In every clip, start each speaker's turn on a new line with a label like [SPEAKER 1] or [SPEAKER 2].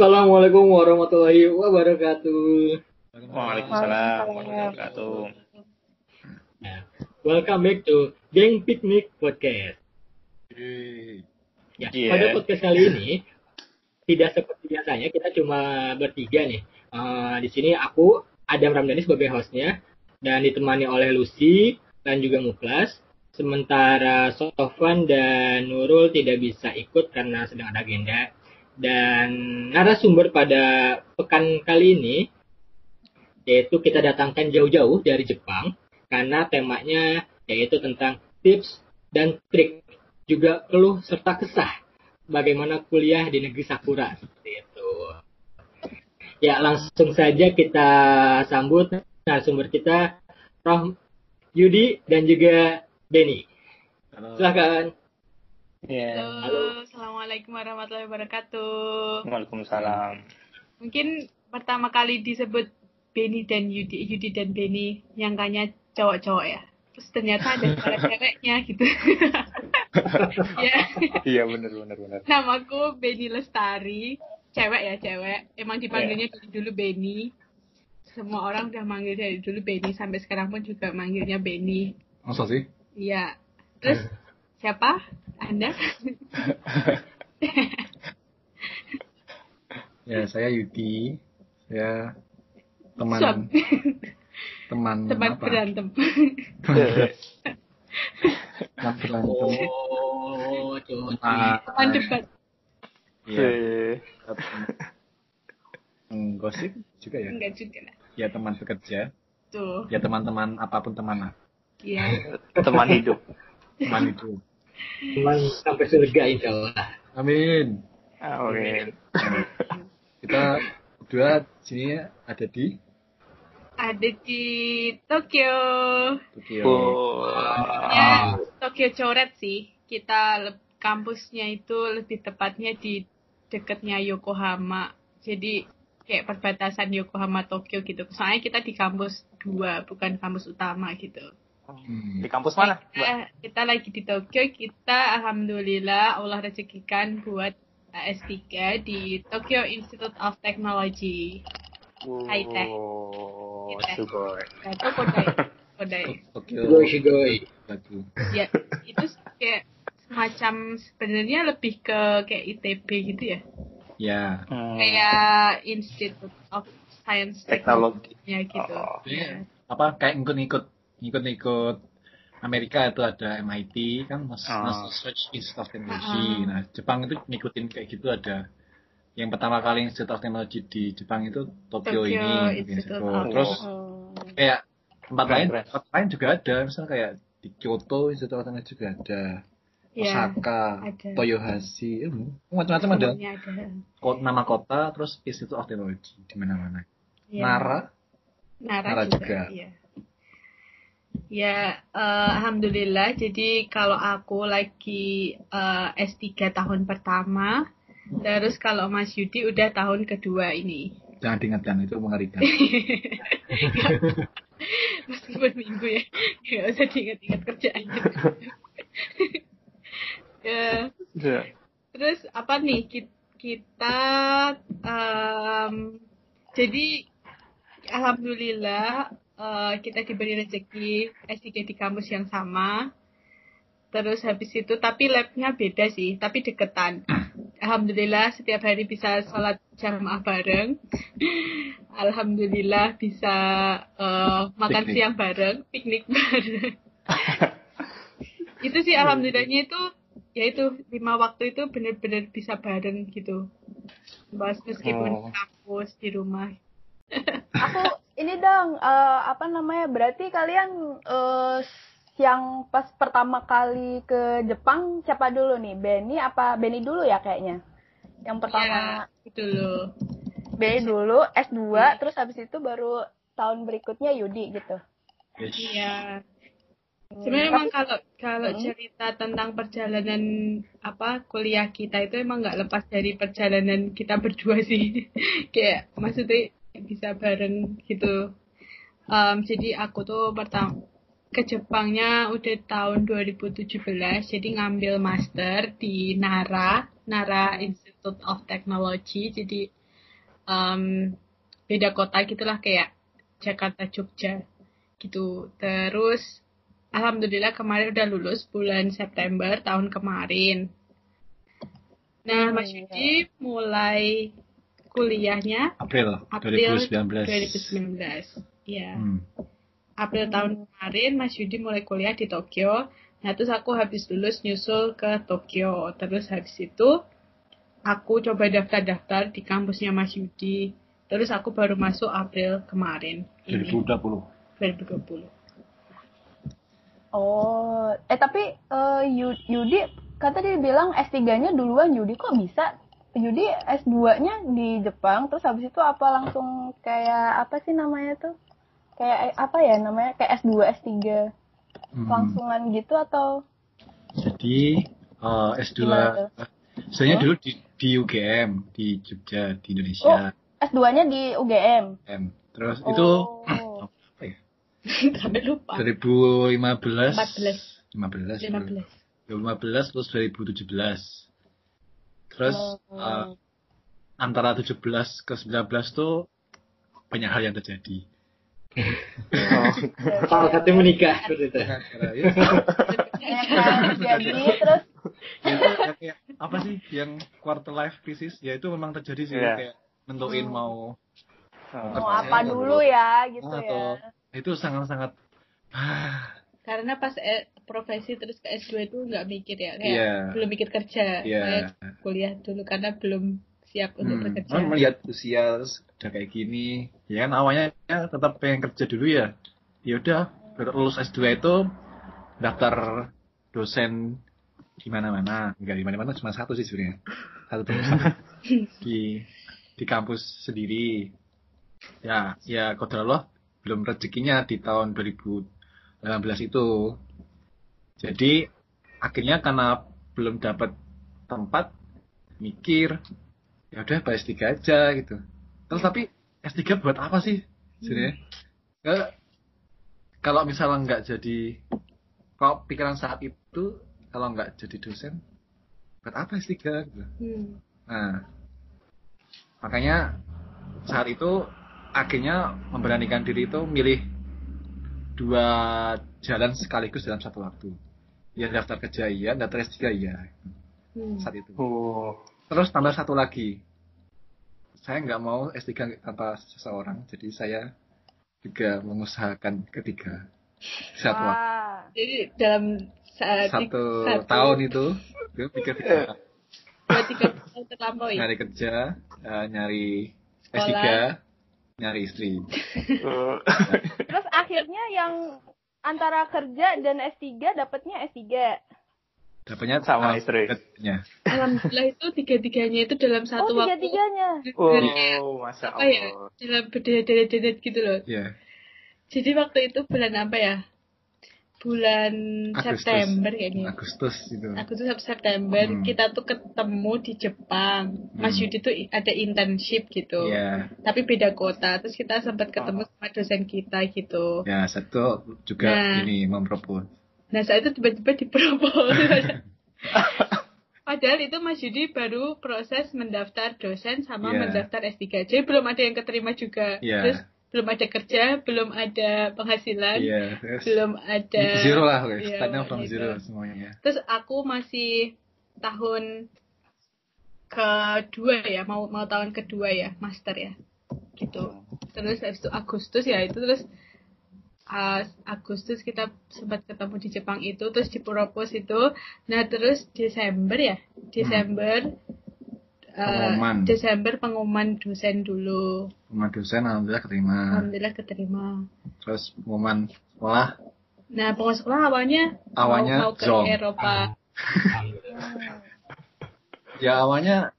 [SPEAKER 1] Assalamualaikum warahmatullahi wabarakatuh.
[SPEAKER 2] Waalaikumsalam warahmatullahi wabarakatuh.
[SPEAKER 1] Nah, welcome back to Geng Picnic Podcast. Ya,
[SPEAKER 2] Yeah.
[SPEAKER 1] pada podcast kali ini tidak seperti biasanya kita cuma bertiga nih. Eh, di sini aku Adam Ramdhani sebagai hostnya dan ditemani oleh Lucy dan juga Muklas. Sementara Sofwan dan Nurul tidak bisa ikut karena sedang ada agenda. Dan narasumber pada pekan kali ini yaitu kita datangkan jauh-jauh dari Jepang karena temanya yaitu tentang tips dan trik juga keluh serta kesah bagaimana kuliah di negeri Sakura seperti itu. Ya langsung saja kita sambut narasumber kita Roh Yudi dan juga Benny. Silakan.
[SPEAKER 2] Ya.
[SPEAKER 3] Halo, Assalamualaikum warahmatullahi wabarakatuh.
[SPEAKER 2] Waalaikumsalam.
[SPEAKER 3] Mungkin pertama kali disebut Beni dan Yudi, Yudi dan Beni, nyangkanya cowok-cowok ya. Terus ternyata ada suara ceweknya gitu. ya,
[SPEAKER 2] Iya benar benar benar.
[SPEAKER 3] namaku Beni Lestari, cewek ya cewek. Emang dipanggilnya dari dulu Beni. Semua orang udah manggil dari dulu Beni, sampai sekarang pun juga manggilnya Beni.
[SPEAKER 4] Masa sih?
[SPEAKER 3] Iya. Terus siapa? Anda?
[SPEAKER 4] Ya, saya Yudi. Saya teman
[SPEAKER 3] Suap.
[SPEAKER 4] teman
[SPEAKER 3] Tempat
[SPEAKER 4] apa?
[SPEAKER 3] berantem.
[SPEAKER 4] Teman berantem.
[SPEAKER 1] Oh,
[SPEAKER 3] Teman debat.
[SPEAKER 4] Iya,
[SPEAKER 2] Eh,
[SPEAKER 4] Hmm, gosip juga ya.
[SPEAKER 3] Enggak juga lah.
[SPEAKER 4] Ya teman bekerja.
[SPEAKER 3] Tuh.
[SPEAKER 4] Ya teman-teman apa pun teman lah.
[SPEAKER 3] Iya.
[SPEAKER 2] Teman hidup.
[SPEAKER 4] Teman itu.
[SPEAKER 1] Cuman sampai surga insya Allah.
[SPEAKER 4] Amin.
[SPEAKER 2] Oke.
[SPEAKER 4] Kita berdua sini ada di
[SPEAKER 3] Ada di Tokyo.
[SPEAKER 4] Tokyo.
[SPEAKER 2] Oh.
[SPEAKER 3] Ya, Tokyo coret sih. Kita kampusnya itu lebih tepatnya di dekatnya Yokohama. Jadi kayak perbatasan Yokohama Tokyo gitu. Soalnya kita di kampus dua, bukan kampus utama gitu.
[SPEAKER 4] Hmm.
[SPEAKER 2] Di kampus mana?
[SPEAKER 3] Kita, kita lagi di Tokyo, kita alhamdulillah Allah rezekikan buat eh, S3 di Tokyo Institute of Technology.
[SPEAKER 2] Oh,
[SPEAKER 3] Hai, Teh.
[SPEAKER 2] sugoi.
[SPEAKER 3] Itu kodai. Ya, itu kayak semacam sebenarnya lebih ke kayak ITB gitu ya.
[SPEAKER 4] Ya.
[SPEAKER 2] Hmm.
[SPEAKER 3] Kayak Institute of Science
[SPEAKER 2] Teknologi.
[SPEAKER 3] ya gitu.
[SPEAKER 2] Oh.
[SPEAKER 3] Ya.
[SPEAKER 4] Apa kayak ngikut-ngikut ngikut-ngikut Amerika itu ada MIT kan Mas,
[SPEAKER 2] Oh.
[SPEAKER 4] National Research Institute of Technology.
[SPEAKER 3] Ah.
[SPEAKER 4] Nah, Jepang itu ngikutin kayak gitu ada yang pertama kali Institute of Technology di Jepang itu Tokyo,
[SPEAKER 3] Tokyo
[SPEAKER 4] ini
[SPEAKER 3] Institute
[SPEAKER 4] Institute.
[SPEAKER 3] of
[SPEAKER 4] Terus
[SPEAKER 3] Oh.
[SPEAKER 4] kayak tempat lain tempat lain juga ada misalnya kayak di Kyoto Institute of Technology juga ada
[SPEAKER 3] Ya,
[SPEAKER 4] Osaka
[SPEAKER 3] ada.
[SPEAKER 4] Toyohashi eh, macam-macam ada
[SPEAKER 3] ada.
[SPEAKER 4] Ko- nama kota terus Institute of Technology di mana-mana
[SPEAKER 3] Ya.
[SPEAKER 4] Nara
[SPEAKER 3] Nara,
[SPEAKER 4] Nara
[SPEAKER 3] juga.
[SPEAKER 4] juga.
[SPEAKER 3] Iya. Ya, eh, alhamdulillah. Jadi kalau aku lagi eh, S3 tahun pertama, terus kalau Mas Yudi udah tahun kedua ini.
[SPEAKER 4] jangan diingatkan itu mengerikan
[SPEAKER 3] Meskipun minggu ya, nggak usah diingat-ingat kerjaannya. ya,
[SPEAKER 2] Ya.
[SPEAKER 3] terus apa nih Ki- kita em, jadi alhamdulillah eh, kita diberi rezeki S3 di kampus yang sama. Terus habis itu tapi labnya beda sih tapi deketan. Alhamdulillah setiap hari bisa sholat jamaah bareng. Alhamdulillah bisa eh, makan
[SPEAKER 4] Piknik.
[SPEAKER 3] siang bareng piknik bareng. Itu sih alhamdulillahnya itu ya itu lima waktu itu benar-benar bisa bareng gitu. Bahas meskipun
[SPEAKER 2] Oh.
[SPEAKER 3] di kampus di rumah.
[SPEAKER 5] Aku ini dong eh, apa namanya berarti kalian eh, yang pas pertama kali ke Jepang siapa dulu nih? Benny apa Benny dulu ya kayaknya? Yang pertama.
[SPEAKER 3] Ya itu loh
[SPEAKER 5] Benny dulu S2 terus habis itu baru tahun berikutnya Yudi gitu.
[SPEAKER 3] Iya.
[SPEAKER 5] Hmm,
[SPEAKER 3] sebenarnya
[SPEAKER 5] tapi-
[SPEAKER 3] emang kalau kalau
[SPEAKER 5] Hmm.
[SPEAKER 3] cerita tentang perjalanan apa kuliah kita itu emang nggak lepas dari perjalanan kita berdua sih. Kayak maksudnya bisa bareng gitu. Em, jadi aku tuh pertama ke Jepangnya udah tahun 2017 jadi ngambil master di Nara Nara Institute of Technology. Jadi em, beda kota gitulah kayak Jakarta Jogja gitu. Terus alhamdulillah kemarin udah lulus bulan September tahun kemarin. Nah Mas
[SPEAKER 5] Hmm,
[SPEAKER 3] Yudi mulai kuliahnya
[SPEAKER 4] April,
[SPEAKER 3] April
[SPEAKER 4] 2019.
[SPEAKER 3] 2019 ya
[SPEAKER 4] Hmm.
[SPEAKER 3] April tahun kemarin Mas Yudi mulai kuliah di Tokyo. Nah terus aku habis lulus nyusul ke Tokyo. Terus habis itu aku coba daftar-daftar di kampusnya Mas Yudi. Terus aku baru masuk April kemarin ini
[SPEAKER 4] 2020.
[SPEAKER 3] 2020.
[SPEAKER 5] Oh, eh tapi eh, Yu- Yudi kata dia bilang S3-nya duluan Yudi kok bisa? Yudi S2-nya di Jepang terus habis itu apa langsung kayak apa sih namanya tuh? Kayak eh, apa ya namanya? Kayak S2, S3
[SPEAKER 4] Hmm.
[SPEAKER 5] langsungan gitu atau
[SPEAKER 4] Jadi eh, S2
[SPEAKER 5] Gimana
[SPEAKER 4] Sebenarnya
[SPEAKER 5] Oh.
[SPEAKER 4] dulu di, di UGM di Jogja di Indonesia.
[SPEAKER 5] S2-nya di UGM?
[SPEAKER 4] UGM. Terus itu
[SPEAKER 5] Oh.
[SPEAKER 4] apa ya?
[SPEAKER 3] Sampai lupa.
[SPEAKER 4] 2015
[SPEAKER 3] 14.
[SPEAKER 4] 15
[SPEAKER 3] 15.
[SPEAKER 4] 2015 terus 2017. Terus
[SPEAKER 5] Oh.
[SPEAKER 4] eh, antara 17 ke 19 tuh banyak hal yang terjadi.
[SPEAKER 2] Oh.
[SPEAKER 1] Salah satu menikah seperti itu.
[SPEAKER 4] Gara-gara ya,
[SPEAKER 5] Ya kan? Jadi terus
[SPEAKER 4] kayak apa sih yang quarter life crisis ya itu memang terjadi sih
[SPEAKER 2] Iya.
[SPEAKER 4] kayak nentuin
[SPEAKER 5] Hmm.
[SPEAKER 4] mau
[SPEAKER 2] Oh.
[SPEAKER 5] mau apa dulu ya gitu
[SPEAKER 4] atau
[SPEAKER 5] ya.
[SPEAKER 4] itu sangat-sangat ah,
[SPEAKER 3] Karena pas eh, profesi terus ke S2 itu nggak mikir ya. Kayak
[SPEAKER 4] Iya.
[SPEAKER 3] belum mikir kerja. Kayak kuliah dulu karena belum siap untuk
[SPEAKER 4] Hmm,
[SPEAKER 3] bekerja.
[SPEAKER 4] cuman melihat usia udah kayak gini, ya kan awalnya ya tetap pengen kerja dulu ya. Ya udah, baru lulus S2 itu daftar dosen di mana-mana, enggak di mana-mana cuma satu sih sebenarnya. Satu dosen di di kampus sendiri. Ya, ya Allah belum rezekinya di tahun 2018 itu. Jadi akhirnya karena belum dapat tempat mikir ya udah bahas S3 aja gitu. Terus tapi S3 buat apa sih sebenarnya? Eh, kalau misalnya nggak jadi kalau pikiran saat itu kalau nggak jadi dosen buat apa S3 gitu.
[SPEAKER 3] Hmm.
[SPEAKER 4] Nah, makanya saat itu akhirnya memberanikan diri itu milih dua jalan sekaligus dalam satu waktu. Ya daftar kerja iya, daftar S3 iya.
[SPEAKER 3] Hmm.
[SPEAKER 4] Saat itu.
[SPEAKER 2] Oh.
[SPEAKER 4] Terus tambah satu lagi. Saya nggak mau S3 tanpa seseorang, jadi saya juga mengusahakan ketiga. Satu waktu.
[SPEAKER 5] Wah.
[SPEAKER 3] Jadi dalam saat
[SPEAKER 4] Satu, tahun itu, itu pikir tiga.
[SPEAKER 3] dua tiga.
[SPEAKER 4] Nyari kerja, eh, nyari S3,
[SPEAKER 3] Sekolah.
[SPEAKER 4] nyari istri.
[SPEAKER 2] Oh.
[SPEAKER 5] Terus akhirnya yang antara kerja dan S3 dapatnya S3.
[SPEAKER 4] Dapatnya
[SPEAKER 2] Sama
[SPEAKER 4] eh,
[SPEAKER 2] istri.
[SPEAKER 4] kerjanya.
[SPEAKER 3] Alhamdulillah itu tiga-tiganya itu dalam satu
[SPEAKER 5] oh,
[SPEAKER 3] waktu.
[SPEAKER 5] tiga-tiganya.
[SPEAKER 2] Oh, masya
[SPEAKER 3] Apa ya?
[SPEAKER 2] Allah.
[SPEAKER 3] Dalam berderet-deret gitu loh.
[SPEAKER 4] Iya.
[SPEAKER 3] Jadi waktu itu bulan apa ya? Bulan
[SPEAKER 4] Agustus.
[SPEAKER 3] September kayaknya.
[SPEAKER 4] Agustus itu.
[SPEAKER 3] Agustus September
[SPEAKER 4] Hmm.
[SPEAKER 3] kita tuh ketemu di Jepang. Mas
[SPEAKER 4] Hmm.
[SPEAKER 3] Yudi tuh ada internship gitu.
[SPEAKER 4] Iya.
[SPEAKER 3] Tapi beda kota. Terus kita sempat ketemu sama dosen kita gitu.
[SPEAKER 4] Ya, satu juga
[SPEAKER 3] Nah.
[SPEAKER 4] ini mempropos.
[SPEAKER 3] Nah saat itu tiba-tiba dipropos. Padahal itu Mas Yudi baru proses mendaftar dosen sama
[SPEAKER 4] Iya.
[SPEAKER 3] mendaftar S3. Jadi belum ada yang keterima juga.
[SPEAKER 4] Iya.
[SPEAKER 3] Terus belum ada kerja, belum ada penghasilan,
[SPEAKER 4] Iya, terus
[SPEAKER 3] belum ada
[SPEAKER 4] zero lah, guys.
[SPEAKER 3] Iya,
[SPEAKER 4] Startnya from
[SPEAKER 3] gitu.
[SPEAKER 4] zero semuanya.
[SPEAKER 3] Terus aku masih tahun kedua ya, mau mau tahun kedua ya, master ya. Gitu. Terus habis itu Agustus ya, itu terus uh, Agustus kita sempat ketemu di Jepang itu, terus dipropos itu. Nah, terus Desember ya, Desember uh,
[SPEAKER 4] Pengumuman.
[SPEAKER 3] Desember pengumuman dosen dulu.
[SPEAKER 4] Rumah dosen alhamdulillah keterima.
[SPEAKER 3] Alhamdulillah keterima.
[SPEAKER 4] Terus pengumuman sekolah
[SPEAKER 3] Nah, pengumuman sekolah awalnya,
[SPEAKER 4] Awalnya
[SPEAKER 3] mau, mau ke
[SPEAKER 4] Zong.
[SPEAKER 3] Eropa.
[SPEAKER 1] Alhamdulillah.
[SPEAKER 4] ya awalnya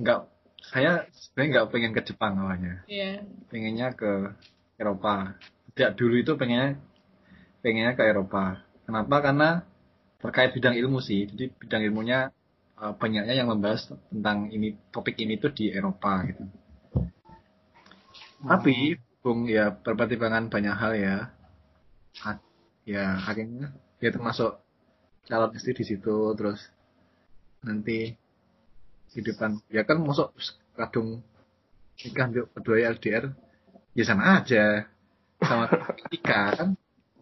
[SPEAKER 4] nggak saya sebenarnya nggak pengen ke Jepang awalnya
[SPEAKER 3] Iya.
[SPEAKER 4] pengennya ke Eropa tidak dulu itu pengennya pengennya ke Eropa kenapa karena terkait bidang ilmu sih jadi bidang ilmunya eh, banyaknya yang membahas tentang ini topik ini tuh di Eropa gitu. Tapi Bung ya pertimbangan banyak hal ya ya akhirnya ya termasuk calon istri di situ terus nanti kehidupan ya kan masuk kadung nikah untuk kedua LDR ya sama aja sama nikah kan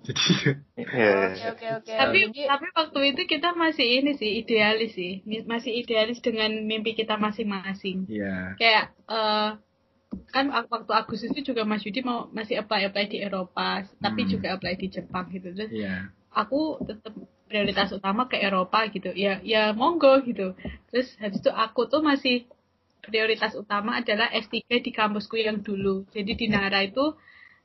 [SPEAKER 4] jadi
[SPEAKER 2] Iya.
[SPEAKER 5] Oke oke oke.
[SPEAKER 3] tapi tapi waktu itu kita masih ini sih idealis sih. Masih idealis dengan mimpi kita masing-masing.
[SPEAKER 4] Ya
[SPEAKER 3] kayak eh kan ak- waktu Agustus itu juga Mas Yudi mau masih apply apply di Eropa tapi
[SPEAKER 4] Hmm.
[SPEAKER 3] juga apply di Jepang gitu. Terus
[SPEAKER 4] ya
[SPEAKER 3] aku tetap prioritas utama ke Eropa gitu. Ya ya monggo gitu. Terus habis itu aku tuh masih prioritas utama adalah S3 di kampusku yang dulu. Jadi di Nara itu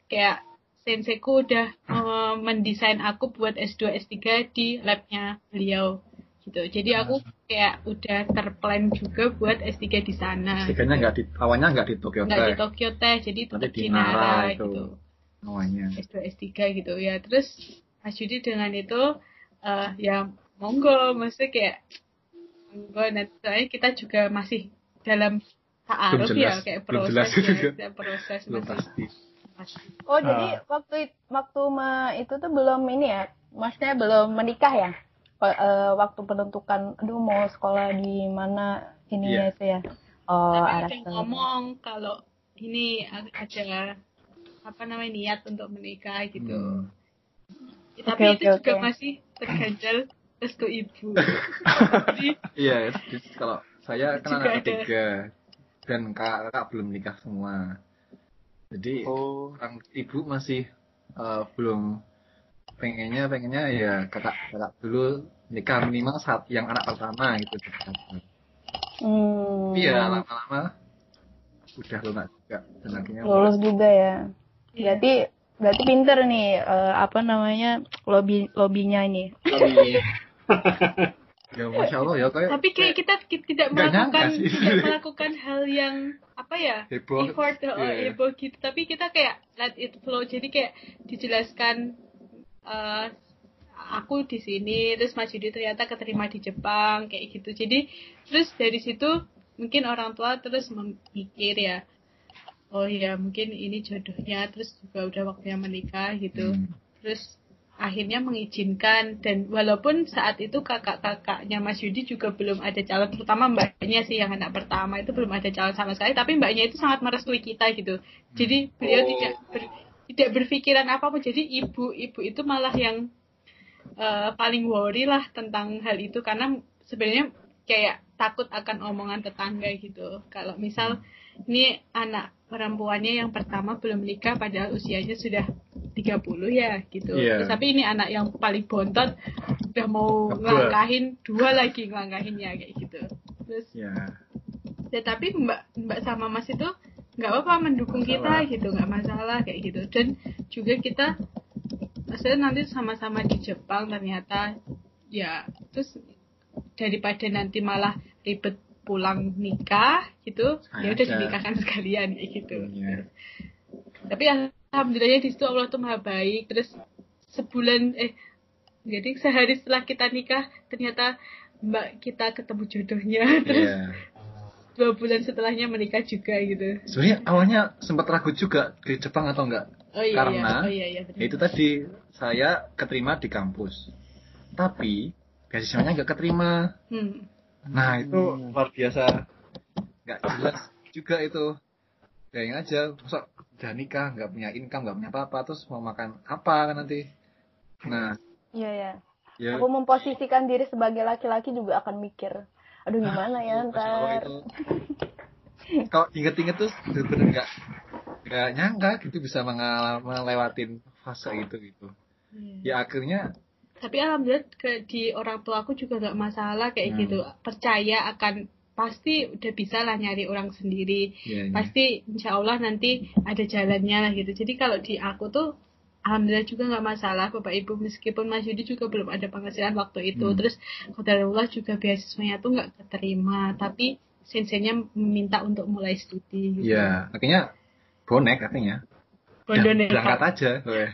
[SPEAKER 3] kayak senseiku udah eh, mendesain aku buat S2 S3 di labnya beliau gitu. Jadi aku kayak udah terplan juga buat S3 di sana.
[SPEAKER 4] Tikanya nggak di awalnya nggak di Tokyo
[SPEAKER 3] nggak di Tokyo Tech jadi tetap
[SPEAKER 4] di Nara
[SPEAKER 3] Nara
[SPEAKER 4] itu.
[SPEAKER 3] gitu.
[SPEAKER 4] awalnya
[SPEAKER 3] S2 S3 gitu. Ya terus Mas Yudi dengan itu eh ya monggo maksudnya kayak monggo nanti soalnya kita juga masih dalam ta'aruf ya
[SPEAKER 4] jelas,
[SPEAKER 3] kayak proses ya, proses masih
[SPEAKER 5] Oh jadi waktu it- waktu me- itu tuh belum ini ya, maksudnya belum menikah ya? Eh, waktu penentukan, aduh mau sekolah di mana ininya
[SPEAKER 4] Iya.
[SPEAKER 5] itu ya? Oh
[SPEAKER 3] tapi ada yang ngomong kalau ini ada apa namanya niat untuk menikah gitu
[SPEAKER 4] Hmm.
[SPEAKER 3] Ya, tapi
[SPEAKER 5] Oke,
[SPEAKER 3] itu
[SPEAKER 5] oke,
[SPEAKER 3] juga
[SPEAKER 5] oke.
[SPEAKER 3] masih terganjal restu ibu
[SPEAKER 4] iya jadi kalau saya kan anak ketiga dan kakak belum nikah semua jadi
[SPEAKER 2] Oh.
[SPEAKER 4] orang ibu masih eh, belum pengennya pengennya ya kakak kakak dulu nikah minimal saat yang anak pertama gitu
[SPEAKER 5] Hmm,
[SPEAKER 4] iya lama-lama udah lunak juga dan akhirnya
[SPEAKER 5] lulus juga ya. Berarti berarti pinter nih eh, apa namanya lobby lobbynya ini.
[SPEAKER 1] Iya.
[SPEAKER 4] ya masya allah ya kayak
[SPEAKER 3] tapi kayak kita ki- tidak melakukan tidak melakukan hal yang apa ya
[SPEAKER 4] heboh.
[SPEAKER 3] effort oh,
[SPEAKER 4] Iya.
[SPEAKER 3] heboh gitu. Tapi kita kayak let it flow. Jadi kayak dijelaskan eh, aku di sini terus Mas Yudi ternyata keterima di Jepang kayak gitu. Jadi terus dari situ mungkin orang tua terus memikir ya oh ya mungkin ini jodohnya terus juga udah waktunya menikah gitu.
[SPEAKER 4] Hmm.
[SPEAKER 3] terus akhirnya mengizinkan. Dan walaupun saat itu kakak-kakaknya Mas Yudi juga belum ada calon terutama mbaknya sih yang anak pertama itu belum ada calon sama sekali. Tapi mbaknya itu sangat merestui kita gitu. Jadi beliau
[SPEAKER 2] Oh.
[SPEAKER 3] tidak ber- tidak berpikiran apa pun. Jadi ibu ibu itu malah yang eh, paling worry lah tentang hal itu. Karena sebenarnya kayak takut akan omongan tetangga gitu. Kalau misal ini anak perempuannya yang pertama belum nikah padahal usianya sudah 30 ya gitu.
[SPEAKER 4] Iya.
[SPEAKER 3] Terus, tapi ini anak yang paling bontot udah mau ngelangkahin dua lagi ngelangkahinnya kayak gitu. Terus
[SPEAKER 4] ya
[SPEAKER 3] ya tapi Mbak Mbak sama Mas itu nggak apa-apa mendukung kita
[SPEAKER 4] Masalah.
[SPEAKER 3] gitu, nggak masalah kayak gitu. Dan juga kita maksudnya nanti sama-sama di Jepang ternyata ya terus daripada nanti malah ribet pulang nikah gitu ya udah dinikahkan sekalian kayak gitu
[SPEAKER 4] Iya.
[SPEAKER 3] tapi alhamdulillahnya di situ Allah tuh maha baik. Terus sebulan eh jadi sehari setelah kita nikah ternyata mbak kita ketemu jodohnya. Terus
[SPEAKER 4] Iya.
[SPEAKER 3] dua bulan setelahnya menikah juga gitu.
[SPEAKER 4] Sebenarnya awalnya sempat ragu juga di Jepang atau enggak?
[SPEAKER 3] Oh iya
[SPEAKER 4] Karena
[SPEAKER 3] iya oh iya iya benar.
[SPEAKER 4] Ya, itu tadi saya keterima di kampus. Tapi beasiswanya nggak keterima.
[SPEAKER 3] Hmm.
[SPEAKER 4] nah itu luar biasa. nggak jelas juga itu. Bayangin aja masa udah nikah nggak punya income nggak punya apa-apa terus mau makan apa kan nanti? Nah.
[SPEAKER 5] Iya ya.
[SPEAKER 4] ya.
[SPEAKER 5] Aku memposisikan diri sebagai laki-laki juga akan mikir, aduh gimana ya
[SPEAKER 4] Allah,
[SPEAKER 5] ntar.
[SPEAKER 4] itu. Kalau inget-inget tuh bener-bener nggak nggak nyangka gitu bisa mengalami melewatin fase itu gitu. Ya akhirnya
[SPEAKER 3] tapi alhamdulillah ke di orang tua aku juga nggak masalah kayak
[SPEAKER 4] Hmm.
[SPEAKER 3] gitu. Percaya akan pasti udah bisa lah nyari orang sendiri
[SPEAKER 4] ya, ya.
[SPEAKER 3] pasti insya Allah nanti ada jalannya lah gitu jadi kalau di aku tuh alhamdulillah juga nggak masalah bapak ibu meskipun Mas Yudi juga belum ada penghasilan waktu itu
[SPEAKER 4] Hmm.
[SPEAKER 3] terus Qadarullah juga beasiswanya tuh nggak keterima tapi senseinya meminta untuk mulai studi gitu.
[SPEAKER 4] ya akhirnya bonek katanya
[SPEAKER 3] Bondo
[SPEAKER 4] Dah,
[SPEAKER 3] nekat.
[SPEAKER 4] berangkat aja weh.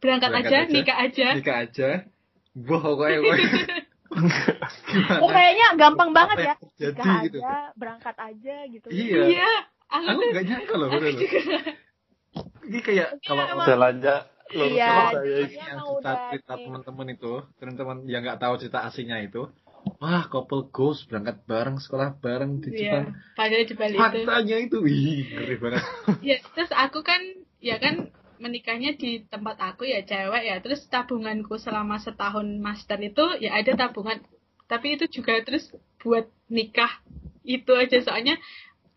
[SPEAKER 3] berangkat,
[SPEAKER 4] berangkat
[SPEAKER 3] aja,
[SPEAKER 4] aja.
[SPEAKER 3] nikah aja
[SPEAKER 4] nikah aja pokoknya gimana
[SPEAKER 5] Oh kayaknya gampang banget
[SPEAKER 4] Apa
[SPEAKER 5] ya.
[SPEAKER 4] yang terjadi
[SPEAKER 5] Nikah
[SPEAKER 4] gitu.
[SPEAKER 5] aja, berangkat aja gitu.
[SPEAKER 4] iya
[SPEAKER 3] iya aku
[SPEAKER 4] nggak nyangka loh bener loh ini kayak kalau
[SPEAKER 5] emang-
[SPEAKER 2] Belanja lulus
[SPEAKER 5] Iya, jadinya
[SPEAKER 4] yang cerita
[SPEAKER 5] udah
[SPEAKER 4] cerita teman-teman itu teman-teman yang nggak tahu cerita aslinya itu wah couple goals berangkat bareng sekolah bareng di Jepang
[SPEAKER 3] Iya. Padahal di Bali itu.
[SPEAKER 4] faktanya itu wih ngeri banget
[SPEAKER 3] Ya, terus aku kan ya kan menikahnya di tempat aku ya cewek ya. Terus tabunganku selama setahun master itu ya ada tabungan. Tapi itu juga terus buat nikah itu aja soalnya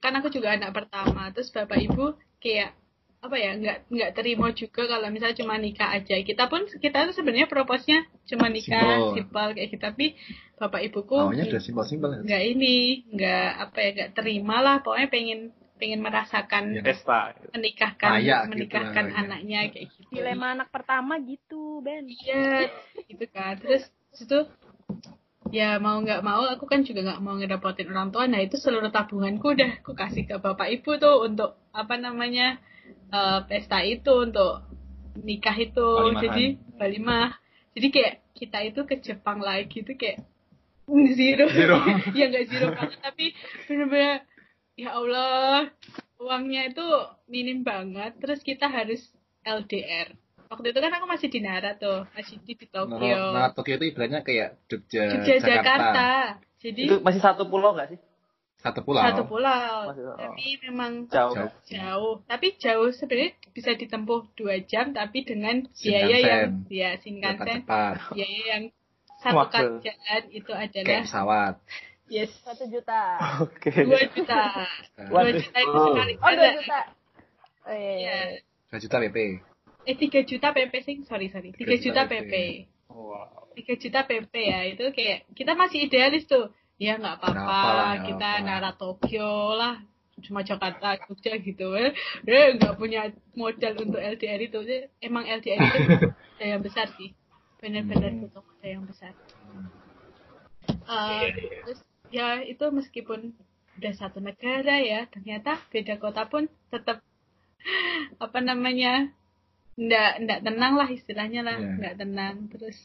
[SPEAKER 3] kan aku juga anak pertama. Terus bapak ibu kayak apa ya nggak nggak terima juga kalau misalnya cuma nikah aja kita pun kita tuh sebenarnya proposnya cuma nikah
[SPEAKER 4] Simpel.
[SPEAKER 3] kayak gitu tapi bapak ibuku
[SPEAKER 4] udah ya.
[SPEAKER 3] nggak ini nggak apa ya nggak terima lah pokoknya pengen pengen merasakan
[SPEAKER 4] Iya.
[SPEAKER 2] Pesta.
[SPEAKER 3] menikahkan
[SPEAKER 4] Kayak gitu
[SPEAKER 3] menikahkan
[SPEAKER 4] ya.
[SPEAKER 3] anaknya kayak gitu
[SPEAKER 5] Dilema anak pertama gitu, Ben.
[SPEAKER 3] iya gitu kan terus itu ya mau nggak mau aku kan juga nggak mau ngedapetin orang tua nah itu seluruh tabunganku udah aku kasih ke bapak ibu tuh untuk apa namanya eh, pesta itu untuk nikah itu
[SPEAKER 4] Walimahan.
[SPEAKER 3] jadi walimah jadi kayak kita itu ke Jepang lagi tuh kayak zero,
[SPEAKER 4] Zero.
[SPEAKER 3] ya nggak zero banget tapi bener-bener ya Allah uangnya itu minim banget terus kita harus LDR waktu itu kan aku masih di Nara tuh masih di, di Tokyo
[SPEAKER 4] Nah, Tokyo itu ibaratnya kayak Jogja,
[SPEAKER 3] Jogja
[SPEAKER 4] Jakarta.
[SPEAKER 3] Jakarta jadi
[SPEAKER 2] Itu masih satu pulau nggak sih?
[SPEAKER 4] Satu pulau.
[SPEAKER 3] satu pulau
[SPEAKER 2] Masih- oh.
[SPEAKER 3] tapi memang
[SPEAKER 2] Jauh.
[SPEAKER 4] Jauh.
[SPEAKER 3] jauh tapi jauh sebenarnya bisa ditempuh dua jam tapi dengan biaya
[SPEAKER 4] Shinkansen.
[SPEAKER 3] yang ya Shinkansen biaya yang satu kali jalan itu
[SPEAKER 4] Kayak
[SPEAKER 3] adalah
[SPEAKER 4] pesawat.
[SPEAKER 3] Yes
[SPEAKER 5] Satu juta.
[SPEAKER 2] Oke.
[SPEAKER 3] dua juta dua juta itu
[SPEAKER 1] Oh.
[SPEAKER 3] sekali
[SPEAKER 5] Oh, dua juta. Oh iya, iya.
[SPEAKER 3] Iya.
[SPEAKER 4] Dua juta PP.
[SPEAKER 3] eh tiga juta PP sih sorry sorry tiga juta PP
[SPEAKER 2] Wow.
[SPEAKER 3] tiga juta PP ya itu kayak kita masih idealis tuh ya nggak apa-apa kita
[SPEAKER 4] apa.
[SPEAKER 3] Nara Tokyo lah cuma Jakarta Jogja gitu eh eh, nggak punya modal untuk LDR itu Eh, emang LDR itu yang besar sih benar-benar
[SPEAKER 4] Hmm.
[SPEAKER 3] butuh modal yang besar Eh,
[SPEAKER 1] Iya, iya.
[SPEAKER 3] terus ya itu meskipun udah satu negara ya ternyata beda kota pun tetap apa namanya ndak ndak tenang lah istilahnya lah
[SPEAKER 4] Iya.
[SPEAKER 3] nggak tenang terus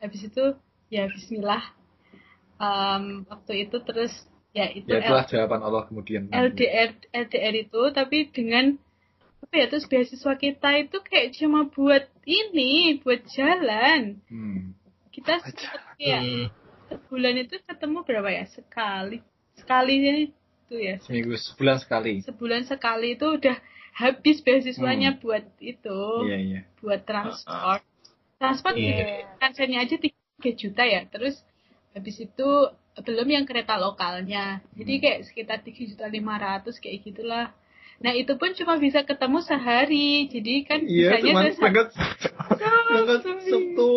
[SPEAKER 3] habis itu ya Bismillah Em, waktu itu terus ya itu
[SPEAKER 4] Ya itulah jawaban Allah kemudian.
[SPEAKER 3] LDR LDR itu tapi dengan apa ya terus beasiswa kita itu kayak cuma buat ini buat jalan
[SPEAKER 4] Hmm.
[SPEAKER 3] kita kayak
[SPEAKER 1] Hmm,
[SPEAKER 3] sebulan itu ketemu berapa ya? Sekali. Sekali itu ya.
[SPEAKER 4] Seminggu sebulan sekali.
[SPEAKER 3] sebulan sekali itu udah habis beasiswanya buat itu.
[SPEAKER 4] Iya iya.
[SPEAKER 3] buat transport. Transport
[SPEAKER 1] Iya.
[SPEAKER 3] gitu kansennya aja 3 juta ya. Terus habis itu belum yang kereta lokalnya. Jadi
[SPEAKER 4] Hmm.
[SPEAKER 3] kayak sekitar 3 juta 500 kayak gitulah. Nah itu pun cuma bisa ketemu sehari. Jadi kan
[SPEAKER 4] Iya,
[SPEAKER 3] bisanya
[SPEAKER 4] cuman
[SPEAKER 3] tuh
[SPEAKER 4] berangkat berangkat Sabtu.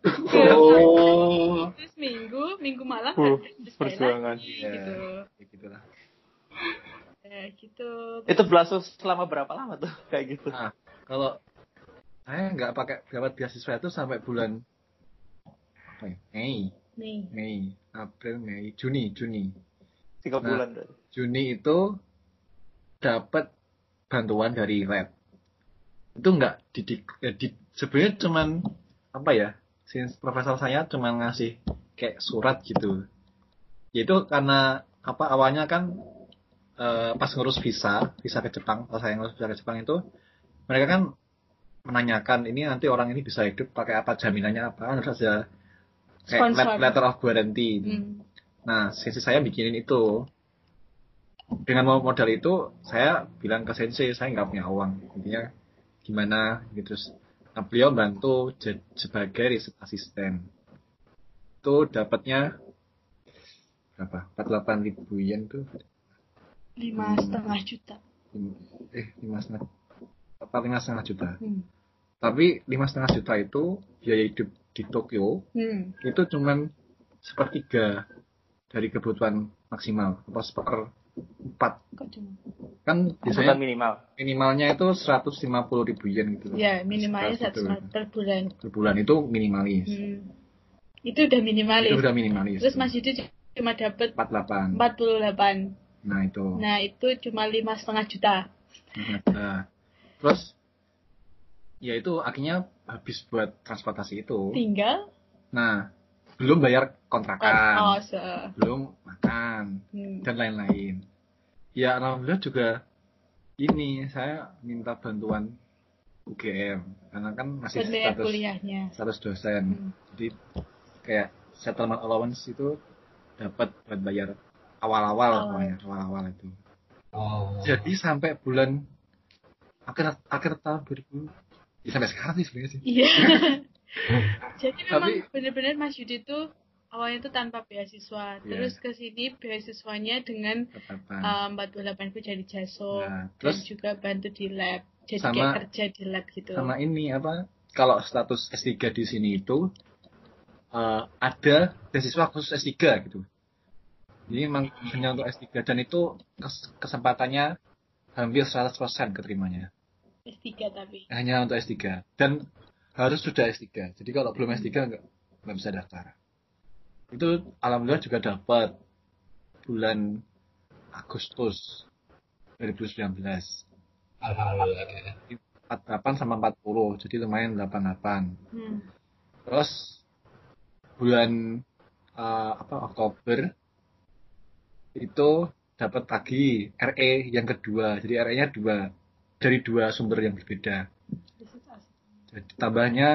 [SPEAKER 1] Oh,
[SPEAKER 3] terus minggu minggu malam
[SPEAKER 2] Uh,
[SPEAKER 3] balik
[SPEAKER 2] perjuangan.
[SPEAKER 3] lagi, gitu
[SPEAKER 4] Ya gitulah.
[SPEAKER 3] ya gitu
[SPEAKER 2] Itu berlangsung selama berapa lama tuh kayak gitu?
[SPEAKER 4] Nah, kalau saya nggak pakai dapat beasiswa itu sampai bulan apa ya? Mei,
[SPEAKER 3] nih
[SPEAKER 4] Mei, April, Mei, Juni, Juni.
[SPEAKER 2] Tiga
[SPEAKER 4] Nah.
[SPEAKER 2] bulan berarti.
[SPEAKER 4] Juni itu dapat bantuan dari lab. Itu nggak didik, ya, di, sebenarnya cuman apa ya? Since profesor saya cuman ngasih kayak surat gitu. Yaitu karena apa awalnya kan eh, pas ngurus visa, visa ke Jepang, pas saya ngurus visa ke Jepang itu mereka kan menanyakan ini nanti orang ini bisa hidup pakai apa jaminannya apa kan harus ada kayak
[SPEAKER 3] Sponsor.
[SPEAKER 4] letter of guarantee.
[SPEAKER 3] hmm.
[SPEAKER 4] Nah, sensei saya bikinin itu. Dengan mo- modal itu, saya bilang ke sensei, saya nggak punya uang. Intinya gimana gitu. Terus, beliau bantu je- sebagai riset asisten. Itu dapatnya berapa? 48 ribu yen tuh.
[SPEAKER 3] lima setengah juta
[SPEAKER 4] Eh, lima setengah. Apa lima setengah juta?
[SPEAKER 3] hmm.
[SPEAKER 4] Tapi lima setengah juta itu biaya hidup di Tokyo
[SPEAKER 3] Hmm.
[SPEAKER 4] itu cuman sepertiga dari kebutuhan maksimal apa seper empat
[SPEAKER 3] kok cuma
[SPEAKER 4] kan biasanya
[SPEAKER 2] minimal.
[SPEAKER 4] minimalnya itu 150 ribu yen gitu
[SPEAKER 3] ya minimalnya satu
[SPEAKER 4] situ.
[SPEAKER 3] per bulan
[SPEAKER 4] per bulan itu minimalis
[SPEAKER 3] Hmm. Itu udah minimalis.
[SPEAKER 4] itu udah minimalis
[SPEAKER 3] Terus Mas Yudi cuma dapat
[SPEAKER 4] 48
[SPEAKER 3] 48.
[SPEAKER 4] nah itu
[SPEAKER 3] Nah, itu cuma lima setengah juta.
[SPEAKER 4] Nah, terus ya itu akhirnya habis buat transportasi itu
[SPEAKER 3] Tinggal
[SPEAKER 4] nah belum bayar kontrakan
[SPEAKER 3] kos.
[SPEAKER 4] belum makan
[SPEAKER 3] Hmm.
[SPEAKER 4] dan lain-lain. Ya alhamdulillah juga ini saya minta bantuan UGM karena kan masih
[SPEAKER 3] biaya
[SPEAKER 4] status
[SPEAKER 3] kuliahnya.
[SPEAKER 4] status dosen.
[SPEAKER 3] Hmm.
[SPEAKER 4] Jadi kayak settlement allowance itu dapat buat bayar awal-awal
[SPEAKER 3] Oh.
[SPEAKER 4] pokoknya awal-awal itu.
[SPEAKER 1] Oh.
[SPEAKER 4] Jadi sampai bulan akhir akhir tahun 2000 ya sampai sekarang sih sebenarnya sih.
[SPEAKER 3] Iya. Jadi memang
[SPEAKER 4] Tapi-
[SPEAKER 3] benar-benar Mas Yudi itu awalnya itu tanpa beasiswa,
[SPEAKER 4] Iya.
[SPEAKER 3] terus ke sini beasiswanya dengan
[SPEAKER 4] Tetapan.
[SPEAKER 3] uh, 48 itu jadi jaso
[SPEAKER 4] Nah, terus
[SPEAKER 3] juga bantu di lab. Jadi
[SPEAKER 4] Sama-
[SPEAKER 3] kayak kerja di lab gitu.
[SPEAKER 4] sama ini apa? Kalau status S3 di sini itu eh, ada beasiswa khusus S3 gitu. Jadi memang hanya untuk S3 dan itu kes- kesempatannya hampir 100% keterimanya.
[SPEAKER 3] S3 tapi.
[SPEAKER 4] Hanya untuk S3 dan harus sudah S3. Jadi kalau belum S3 nggak nggak bisa daftar. Itu alhamdulillah juga dapat bulan Agustus 2019.
[SPEAKER 1] Alhamdulillah.
[SPEAKER 4] 48 sama 40 jadi lumayan 88
[SPEAKER 3] Hmm.
[SPEAKER 4] terus bulan eh, apa Oktober itu dapat lagi RE yang kedua jadi RE nya dua dari dua sumber yang berbeda jadi tambahnya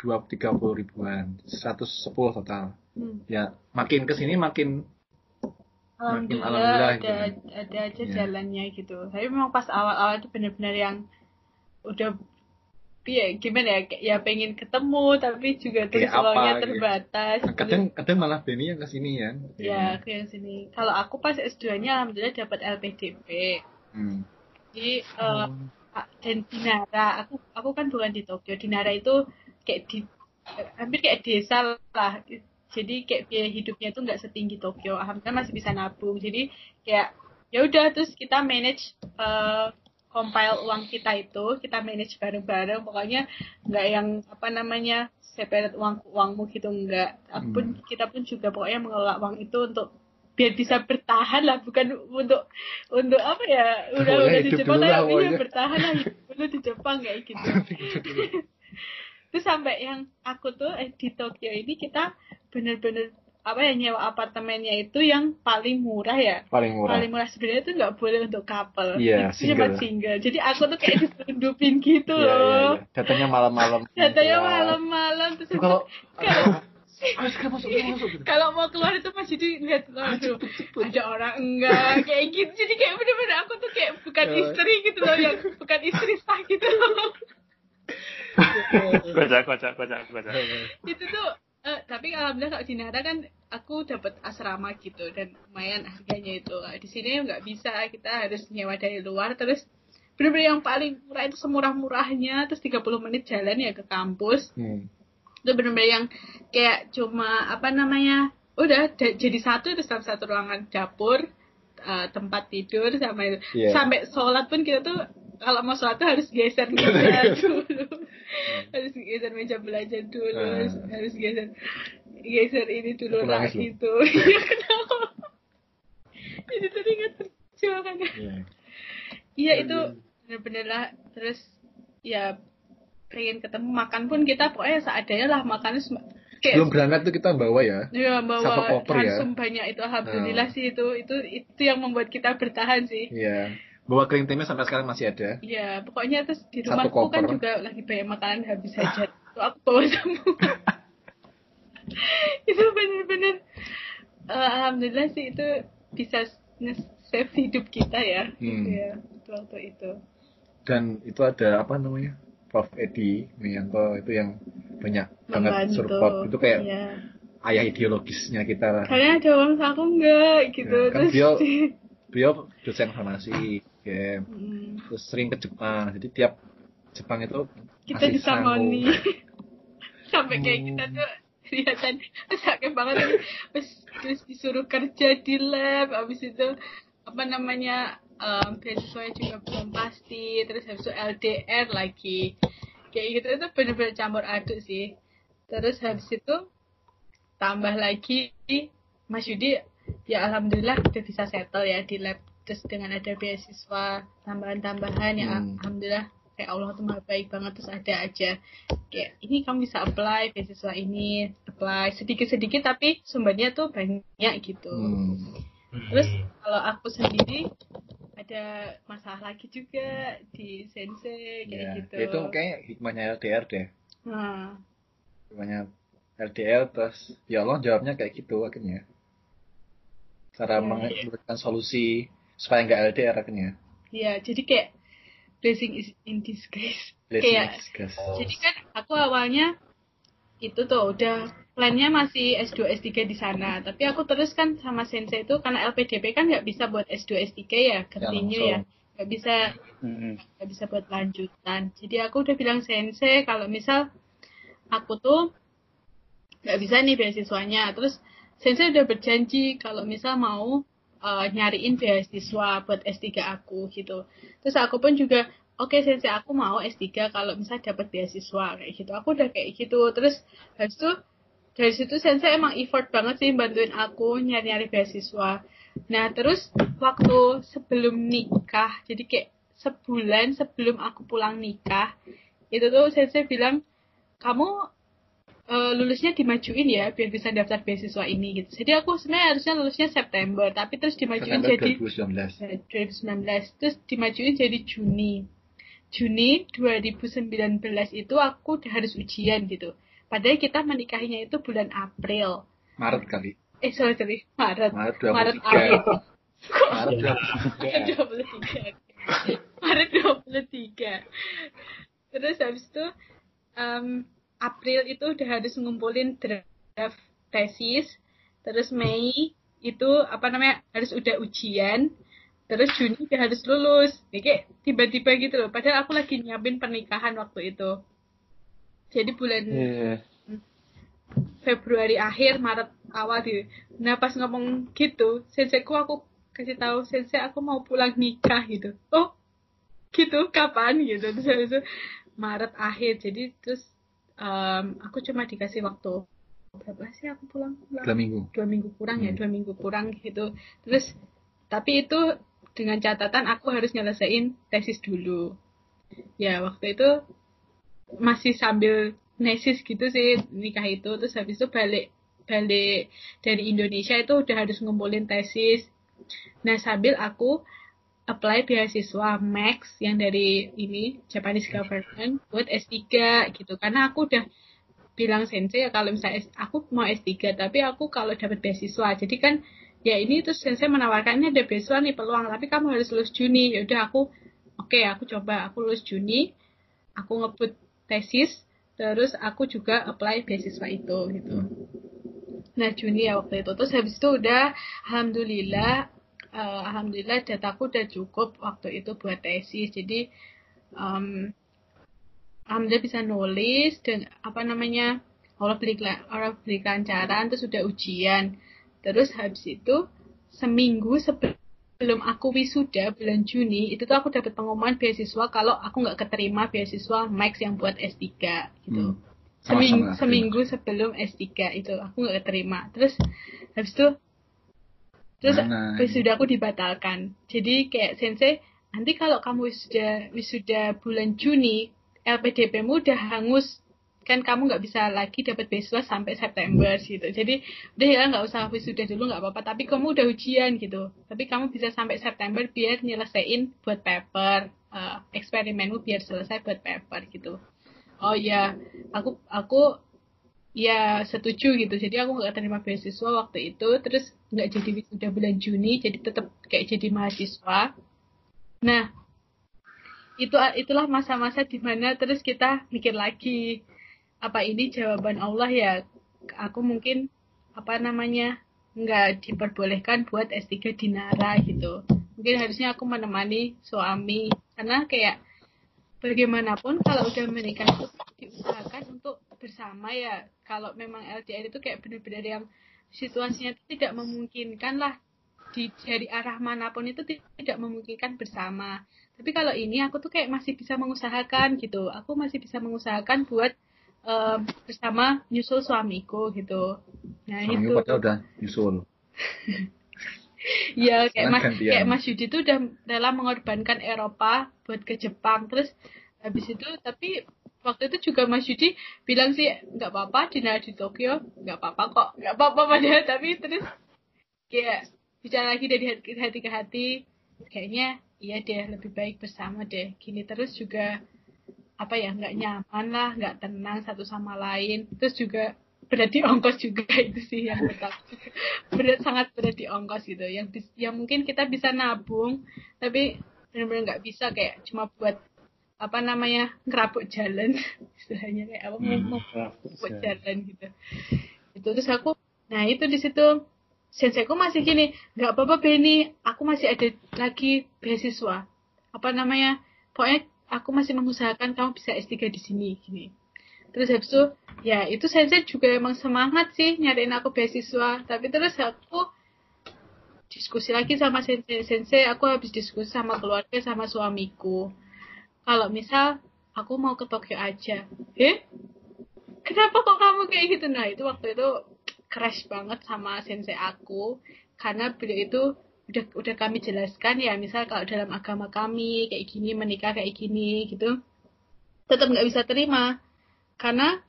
[SPEAKER 4] dua tiga puluh ribuan 110 total
[SPEAKER 3] Hmm.
[SPEAKER 4] ya makin ke sini makin
[SPEAKER 3] Alhamdulillah,
[SPEAKER 4] alhamdulillah
[SPEAKER 3] ada,
[SPEAKER 4] gitu.
[SPEAKER 3] ada aja
[SPEAKER 4] Iya.
[SPEAKER 3] jalannya gitu. Tapi memang pas awal-awal itu benar-benar yang udah ya gimana ya ya pengen ketemu tapi juga
[SPEAKER 4] apa,
[SPEAKER 3] uangnya
[SPEAKER 4] gitu.
[SPEAKER 3] terbatas.
[SPEAKER 4] kadang kadang malah Benny yang ke sini kan
[SPEAKER 3] Ya, ke yang sini. Kalau aku pas S2-nya alhamdulillah dapat LPDP.
[SPEAKER 4] hmm.
[SPEAKER 3] Jadi a- dan di Nara, aku aku kan bukan di Tokyo. Di Nara itu kayak di hampir kayak desa lah. Jadi kayak biaya hidupnya itu nggak setinggi Tokyo. Alhamdulillah masih bisa nabung. Jadi kayak ya udah terus kita manage eh, compile uang kita itu, kita manage bareng-bareng. Pokoknya nggak yang apa namanya separate uang uangmu gitu enggak. Aku pun kita pun juga pokoknya mengelola uang itu untuk biar bisa bertahan lah bukan untuk untuk apa ya udah udah di Jepang
[SPEAKER 4] lah
[SPEAKER 3] tapi ya
[SPEAKER 4] pokoknya.
[SPEAKER 3] bertahan lah dulu di Jepang kayak gitu. Terus sampai yang aku tuh eh, di Tokyo ini kita bener-bener apa ya nyewa apartemennya itu yang paling murah ya.
[SPEAKER 4] Paling murah.
[SPEAKER 3] Paling murah. Sebenarnya itu nggak boleh untuk couple.
[SPEAKER 4] Iya,
[SPEAKER 3] cuma
[SPEAKER 4] single.
[SPEAKER 3] single. Jadi aku tuh kayak diselundupin gitu
[SPEAKER 4] Iya, iya,
[SPEAKER 3] loh.
[SPEAKER 4] iya. datanya malam-malam.
[SPEAKER 3] Datanya malam-malam. Terus
[SPEAKER 4] kalau sekarang masuk masuk gitu.
[SPEAKER 3] kalau mau keluar itu masih dilihat aduh ada orang enggak kayak gitu jadi kayak bener-bener aku tuh kayak bukan
[SPEAKER 4] Ya.
[SPEAKER 3] istri gitu loh yang bukan istri sah gitu loh
[SPEAKER 2] Kocak, kocak, kocak, kocak.
[SPEAKER 3] itu tuh eh, tapi alhamdulillah kalau di Nara kan aku dapat asrama gitu dan lumayan harganya itu di sini nggak bisa kita harus nyewa dari luar terus bener-bener yang paling murah itu semurah-murahnya terus 30 menit jalan ya ke kampus
[SPEAKER 4] Hmm.
[SPEAKER 3] Itu bener-bener yang kayak cuma apa namanya udah da- jadi satu terus dalam satu ruangan dapur eh, tempat tidur sama itu.
[SPEAKER 4] Iya.
[SPEAKER 3] sampai sholat pun kita tuh kalau mau sholat tuh harus geser meja dulu. Harus geser meja belajar dulu
[SPEAKER 4] Ah.
[SPEAKER 3] harus, harus geser geser ini dulu lah itu Iya, kenapa? Jadi teringat perjuangannya
[SPEAKER 4] Iya.
[SPEAKER 3] iya itu bener-bener lah. Terus ya pengen ketemu makan pun kita pokoknya seadanya lah makannya kayak
[SPEAKER 4] Sebelum berangkat tuh kita bawa ya.
[SPEAKER 3] Ya
[SPEAKER 4] Satu
[SPEAKER 3] bawa
[SPEAKER 4] koper ya.
[SPEAKER 3] banyak itu alhamdulillah sih itu itu itu yang membuat kita bertahan sih.
[SPEAKER 4] Iya. Bawa kering timnya sampai sekarang masih ada.
[SPEAKER 3] Ya pokoknya terus di
[SPEAKER 4] Satu
[SPEAKER 3] rumahku kan juga lagi banyak makanan habis aja. Tuh aku bawa semua. itu bener-bener eh, alhamdulillah sih itu bisa save hidup kita ya.
[SPEAKER 4] Hmm.
[SPEAKER 3] Ya waktu itu.
[SPEAKER 4] Dan itu ada apa namanya? Prof Edi Wiyanto itu yang banyak banget support. Itu kayak
[SPEAKER 3] Iya.
[SPEAKER 4] ayah ideologisnya kita lah.
[SPEAKER 3] Kalian ada uang aku enggak gitu
[SPEAKER 4] Ya, kan
[SPEAKER 3] terus.
[SPEAKER 4] beliau beliau dosen farmasi game
[SPEAKER 3] Hmm.
[SPEAKER 4] terus sering ke Jepang jadi tiap Jepang itu
[SPEAKER 3] kita
[SPEAKER 4] sangu.
[SPEAKER 3] sampai kayak
[SPEAKER 4] Oh.
[SPEAKER 3] kita tuh kelihatan sakit banget terus, terus disuruh kerja di lab habis itu apa namanya um, beasiswanya juga belum pasti terus habis itu LDR lagi kayak gitu itu bener-bener campur aduk sih terus habis itu tambah lagi Mas Yudi ya alhamdulillah udah bisa settle ya di lab terus dengan ada beasiswa tambahan-tambahan ya
[SPEAKER 4] Hmm.
[SPEAKER 3] alhamdulillah kayak Allah tuh maha baik banget terus ada aja kayak ini kamu bisa apply beasiswa ini apply sedikit-sedikit tapi sumbernya tuh banyak gitu
[SPEAKER 4] Hmm.
[SPEAKER 3] terus kalau aku sendiri ada masalah lagi juga di sensei kayak
[SPEAKER 4] Ya,
[SPEAKER 3] gitu.
[SPEAKER 4] itu kayak hikmahnya LDR deh.
[SPEAKER 3] Nah
[SPEAKER 4] hikmahnya LDR terus ya Allah jawabnya kayak gitu akhirnya. Cara
[SPEAKER 3] Iya,
[SPEAKER 4] memberikan solusi supaya nggak LDR akhirnya.
[SPEAKER 3] Iya, jadi kayak blessing is in disguise.
[SPEAKER 4] Blessing
[SPEAKER 3] Kayak-
[SPEAKER 4] in disguise.
[SPEAKER 3] Jadi kan aku awalnya itu tuh udah plannya masih S2 S3 di sana, tapi aku terus kan sama sensei itu karena LPDP kan nggak bisa buat S2 S3 ya, continue ya,
[SPEAKER 4] langsung.
[SPEAKER 3] nggak bisa nggak bisa buat lanjutan. Jadi aku udah bilang sensei kalau misal aku tuh nggak bisa nih beasiswanya, terus sensei udah berjanji kalau misal mau uh, nyariin beasiswa buat S3 aku gitu. Terus aku pun juga oke sensei aku mau S3 kalau misal dapat beasiswa kayak gitu. Aku udah kayak gitu. Terus habis itu dari situ sensei emang effort banget sih bantuin aku nyari-nyari beasiswa. Nah, terus waktu sebelum nikah, jadi kayak sebulan sebelum aku pulang nikah, itu tuh sensei bilang, kamu eh, lulusnya dimajuin ya, biar bisa daftar beasiswa ini gitu. Jadi aku sebenarnya harusnya lulusnya September, tapi terus dimajuin
[SPEAKER 4] September
[SPEAKER 3] jadi
[SPEAKER 4] 2019
[SPEAKER 3] Ya, 2019 terus dimajuin jadi Juni Juni 2019 itu aku harus ujian gitu padahal kita menikahinya itu bulan April.
[SPEAKER 4] Maret kali.
[SPEAKER 3] Eh sorry sorry. Maret.
[SPEAKER 4] Maret
[SPEAKER 3] Maret
[SPEAKER 4] 23
[SPEAKER 3] akhir
[SPEAKER 4] Maret
[SPEAKER 3] Maret 23 Maret 23 terus habis itu em, April itu udah harus ngumpulin draft tesis terus Mei itu apa namanya harus udah ujian. Terus Juni udah harus lulus. Kayak tiba-tiba gitu loh. Padahal aku lagi nyiapin pernikahan waktu itu jadi bulan
[SPEAKER 2] Iya.
[SPEAKER 3] Februari akhir Maret awal di nah pas ngomong gitu senseiku aku kasih tahu sensei aku mau pulang nikah gitu. Oh gitu? Kapan? gitu. Terus habis itu Maret akhir. Jadi terus em, aku cuma dikasih waktu. Berapa sih aku pulang? Pulang
[SPEAKER 4] dua minggu.
[SPEAKER 3] Dua minggu kurang ya
[SPEAKER 4] Hmm.
[SPEAKER 3] dua minggu kurang gitu. Terus tapi itu dengan catatan aku harus nyelesain tesis dulu. Ya waktu itu masih sambil nesis gitu sih nikah itu. Terus habis itu balik balik dari Indonesia itu udah harus ngumpulin tesis. Nah sambil aku apply beasiswa Max yang dari ini Japanese government buat S3 gitu. Karena aku udah bilang sensei ya kalau misalnya aku mau S3 tapi aku kalau dapat beasiswa. Jadi kan ya ini terus sensei menawarkan ini ada beasiswa nih peluang tapi kamu harus lulus Juni. Ya udah aku oke aku coba aku lulus Juni. Aku ngebut tesis terus aku juga apply beasiswa itu gitu. Nah Juni ya waktu itu. Terus habis itu udah alhamdulillah eh, alhamdulillah dataku udah cukup waktu itu buat tesis. Jadi em, alhamdulillah bisa nulis dan apa namanya Allah beri Allah beri kelancaran terus udah ujian. Terus habis itu seminggu sebelum aku wisuda bulan Juni itu tuh aku dapat pengumuman beasiswa kalau aku nggak keterima beasiswa Max yang buat S3 gitu
[SPEAKER 4] Hmm.
[SPEAKER 3] seminggu seminggu sebelum S3 itu aku nggak keterima terus habis itu terus
[SPEAKER 4] Mana?
[SPEAKER 3] wisuda aku dibatalkan jadi kayak sensei nanti kalau kamu wisuda wisuda bulan Juni LPDP-mu udah hangus kan kamu nggak bisa lagi dapat beasiswa sampai September gitu. Jadi udah ya nggak usah wisuda dulu nggak apa-apa. Tapi kamu udah ujian gitu. Tapi kamu bisa sampai September biar nyelesain buat paper eh, eksperimenmu biar selesai buat paper gitu. Oh ya aku aku ya setuju gitu. Jadi aku nggak terima beasiswa waktu itu. Terus nggak jadi wisuda bulan Juni jadi tetap kayak jadi mahasiswa. Nah itu itulah masa-masa di mana terus kita mikir lagi apa ini jawaban Allah ya? Aku mungkin apa namanya nggak diperbolehkan buat S3 di Nara gitu. Mungkin harusnya aku menemani suami. Karena kayak bagaimanapun kalau udah menikah itu diusahakan untuk bersama ya. Kalau memang LDR itu kayak benar-benar yang situasinya itu tidak memungkinkan lah. Di dari arah mana pun itu ti- tidak memungkinkan bersama. Tapi kalau ini aku tuh kayak masih bisa mengusahakan gitu. Aku masih bisa mengusahakan buat em, bersama nyusul suamiku gitu nah
[SPEAKER 4] Suamiku
[SPEAKER 3] itu
[SPEAKER 4] padahal udah nyusul
[SPEAKER 3] Iya, kayak
[SPEAKER 4] Sekarang
[SPEAKER 3] Mas
[SPEAKER 4] gantian.
[SPEAKER 3] kayak Mas Yudi tuh udah rela mengorbankan Eropa buat ke Jepang. Terus habis itu tapi waktu itu juga Mas Yudi bilang sih nggak apa-apa di di Tokyo, nggak apa-apa kok, nggak apa-apa padahal tapi terus kayak bicara lagi dari hati, hati ke hati, kayaknya iya deh lebih baik bersama deh. Gini terus juga apa ya nggak nyaman lah, nggak tenang satu sama lain. Terus juga berat di ongkos juga itu sih yang pertama berat sangat berat di ongkos gitu. Yang yang mungkin kita bisa nabung tapi benar-benar nggak bisa kayak cuma buat apa namanya ngerabuk jalan. Istilahnya kayak apa mau mau buat jalan. gitu. Itu terus aku nah itu di situ. Senseiku masih gini nggak apa-apa Benny aku masih ada lagi beasiswa. Apa namanya pokoknya aku masih mengusahakan kamu bisa S3 di sini gini. Terus habis itu ya itu sensei juga emang semangat sih nyariin aku beasiswa. Tapi terus aku diskusi lagi sama sensei. Sensei aku habis diskusi sama keluarga sama suamiku. Kalau misal aku mau ke Tokyo aja eh kenapa kok kamu kayak gitu? Nah itu waktu itu crash banget sama sensei aku. Karena beliau itu udah udah kami jelaskan ya misal kalau dalam agama kami kayak gini menikah kayak gini gitu tetap nggak bisa terima karena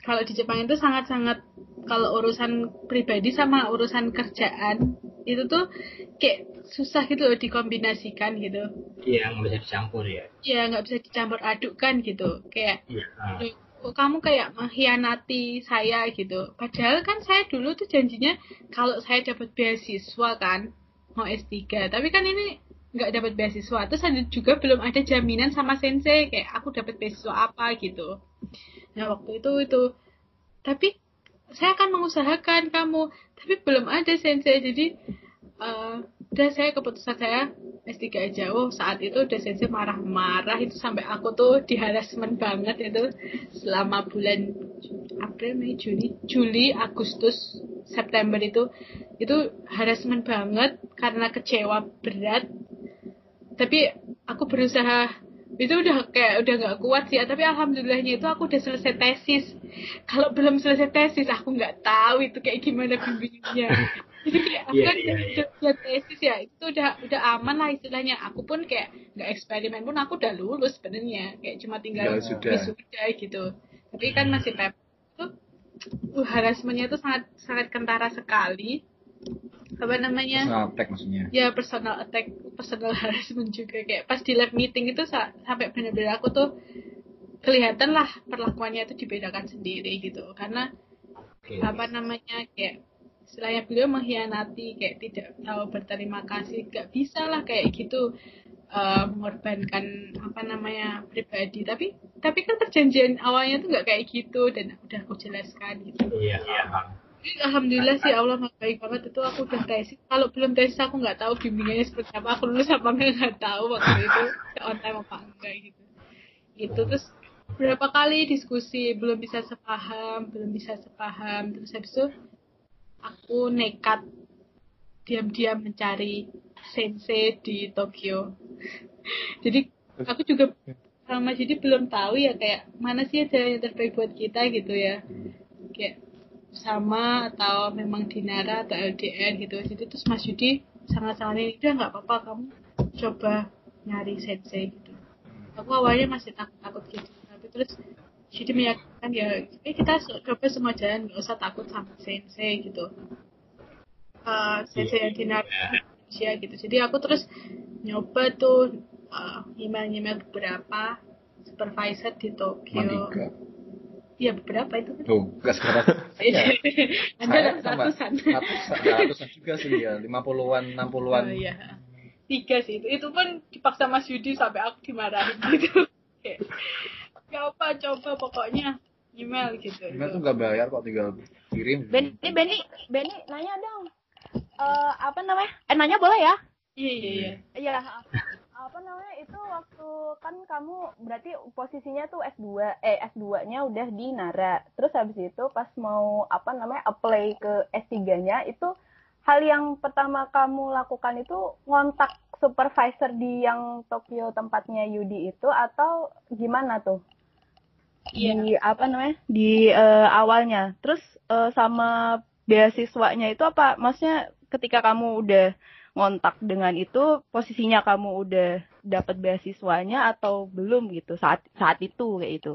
[SPEAKER 3] kalau di Jepang itu sangat-sangat kalau urusan pribadi sama urusan kerjaan itu tuh kayak susah gitu loh dikombinasikan gitu
[SPEAKER 1] Iya, nggak bisa dicampur ya.
[SPEAKER 3] ya nggak bisa dicampur adukkan gitu kayak
[SPEAKER 1] Iya.
[SPEAKER 3] kok kamu kayak mengkhianati saya gitu. Padahal kan saya dulu tuh janjinya kalau saya dapat beasiswa kan mau S3. Tapi kan ini nggak dapat beasiswa. Terus ada juga belum ada jaminan sama sensei kayak aku dapat beasiswa apa gitu. Nah waktu itu itu. Tapi saya akan mengusahakan kamu. Tapi belum ada sensei. Jadi eh, udah saya keputusan saya S3 aja. Oh saat itu udah sensei marah-marah. Itu sampai aku tuh di harassment banget itu. Selama bulan April Mei Juni Juli Agustus September itu itu harassment banget karena kecewa berat. Tapi aku berusaha itu udah kayak udah nggak kuat sih tapi alhamdulillahnya itu aku udah selesai tesis. Kalau belum selesai tesis aku nggak tahu itu kayak gimana bimbingannya. Jadi kayak aku
[SPEAKER 1] Iya,
[SPEAKER 3] kan udah,
[SPEAKER 1] iya.
[SPEAKER 3] udah tesis ya itu udah udah aman lah istilahnya. Aku pun kayak nggak eksperimen pun aku udah lulus sebenarnya. Kayak cuma tinggal
[SPEAKER 4] Tinggal sudah.
[SPEAKER 3] gitu. Tapi kan masih pep itu uh, harassmentnya itu sangat sangat kentara sekali. Apa namanya?
[SPEAKER 4] Personal attack maksudnya.
[SPEAKER 3] ya personal attack personal harassment juga. Kayak pas di lab meeting itu sa- sampai benar-benar aku tuh kelihatan lah perlakuannya itu dibedakan sendiri gitu. Karena
[SPEAKER 1] Oke.
[SPEAKER 3] apa namanya kayak istilahnya beliau mengkhianati kayak tidak tahu berterima kasih gak bisa lah kayak gitu eh, mengorbankan apa namanya pribadi tapi tapi kan perjanjian awalnya tuh nggak kayak gitu dan udah aku jelaskan gitu
[SPEAKER 1] Iya.
[SPEAKER 3] Jadi, Alhamdulillah sih Allah Maha baik banget itu aku udah tesis. Kalau belum tesis aku nggak tahu bimbingannya seperti apa. Aku lulus apa enggak nggak tahu waktu itu on time apa enggak gitu. Itu terus berapa kali diskusi belum bisa sepaham, belum bisa sepaham. Terus habis itu aku nekat diam-diam mencari sensei di Tokyo. Jadi aku juga sama jadi belum tahu ya kayak mana sih jalan yang terbaik buat kita gitu ya. Kayak sama atau memang Dinara atau LDR gitu. Jadi terus Mas Yudi sangat sangat ini udah nggak apa-apa kamu coba nyari sensei gitu. Aku awalnya masih takut takut gitu. Tapi terus Yudi meyakinkan ya eh, kita coba semua jalan nggak usah takut sama sensei gitu. Eh, sensei yang Dinara Indonesia gitu jadi aku terus nyoba tuh uh, email-email beberapa supervisor di Tokyo
[SPEAKER 4] Mandiga.
[SPEAKER 3] ya beberapa itu kan
[SPEAKER 4] Tuh, nggak sekarang.
[SPEAKER 3] Anda
[SPEAKER 4] Saya
[SPEAKER 3] ada
[SPEAKER 4] sama
[SPEAKER 3] ratusan.
[SPEAKER 4] ratusan, nggak ratusan juga sih ya, lima puluhan, enam puluhan.
[SPEAKER 3] Oh iya. Tiga sih itu. Itu pun dipaksa Mas Yudi sampai aku dimarahin gitu. Gak apa coba pokoknya email gitu.
[SPEAKER 4] Email tuh nggak bayar kok, tinggal kirim.
[SPEAKER 5] Benny, Benny, Benny, nanya dong. Eh apa namanya? Eh nanya boleh ya?
[SPEAKER 3] Iya iya iya.
[SPEAKER 5] Iya. Apa namanya itu waktu kan kamu berarti posisinya tuh S2 eh S2-nya udah di Nara. Terus habis itu pas mau apa namanya apply ke S3-nya itu hal yang pertama kamu lakukan itu ngontak supervisor di yang Tokyo tempatnya Yudi itu atau gimana tuh?
[SPEAKER 3] Iya.
[SPEAKER 5] Di apa namanya? Di eh, awalnya. Terus eh, sama beasiswanya itu apa? Maksudnya ketika kamu udah ngontak dengan itu posisinya kamu udah dapat beasiswanya atau belum gitu saat saat itu kayak itu.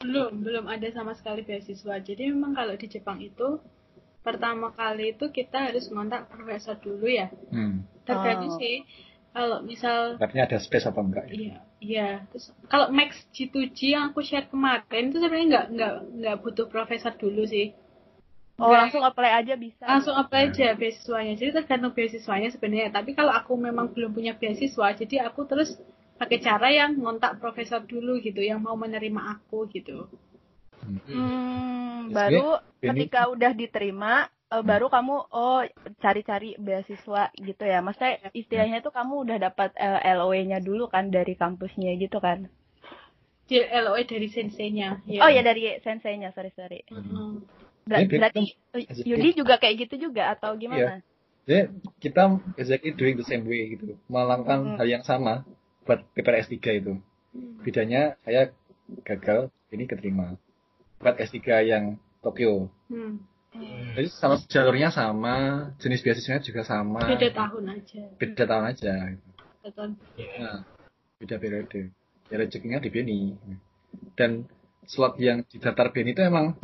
[SPEAKER 3] Belum, belum ada sama sekali beasiswa. Jadi memang kalau di Jepang itu pertama kali itu kita harus ngontak profesor dulu ya.
[SPEAKER 4] Hmm.
[SPEAKER 3] Tergantung
[SPEAKER 5] Oh.
[SPEAKER 3] sih kalau misal
[SPEAKER 4] Tapi ada space apa enggak ya?
[SPEAKER 3] Iya, Iya, terus kalau Max G2G yang aku share kemarin itu sebenarnya nggak nggak nggak butuh profesor dulu sih.
[SPEAKER 5] Oh, langsung apply aja bisa.
[SPEAKER 3] langsung apply aja beasiswanya. Jadi tergantung beasiswanya sebenarnya. Tapi kalau aku memang belum punya beasiswa, jadi aku terus pakai cara yang ngontak profesor dulu gitu, yang mau menerima aku gitu.
[SPEAKER 5] Hmm, baru ketika udah diterima, eh, baru kamu oh cari-cari beasiswa gitu ya. Maksudnya istilahnya tuh kamu udah dapat eh, LOE-nya dulu kan dari kampusnya gitu kan.
[SPEAKER 3] Di LOE dari senseinya.
[SPEAKER 5] Oh ya dari senseinya, sorry sorry.
[SPEAKER 3] Mm-mm.
[SPEAKER 5] Ber- berarti
[SPEAKER 4] Exactly.
[SPEAKER 5] Yudi juga kayak gitu juga atau gimana?
[SPEAKER 4] Jadi kita exactly doing the same way gitu. Melakukan
[SPEAKER 5] Mhm.
[SPEAKER 4] hal yang sama buat paper S3 itu. Bedanya saya gagal, ini keterima. Buat S3 yang Tokyo.
[SPEAKER 3] Hmm.
[SPEAKER 4] Jadi sama jalurnya sama, jenis beasiswanya juga sama.
[SPEAKER 3] Beda tahun aja.
[SPEAKER 4] Beda tahun aja.
[SPEAKER 3] Betul.
[SPEAKER 4] Nah, beda periode. Ya rezekinya di BNI. Dan slot yang di daftar BNI itu emang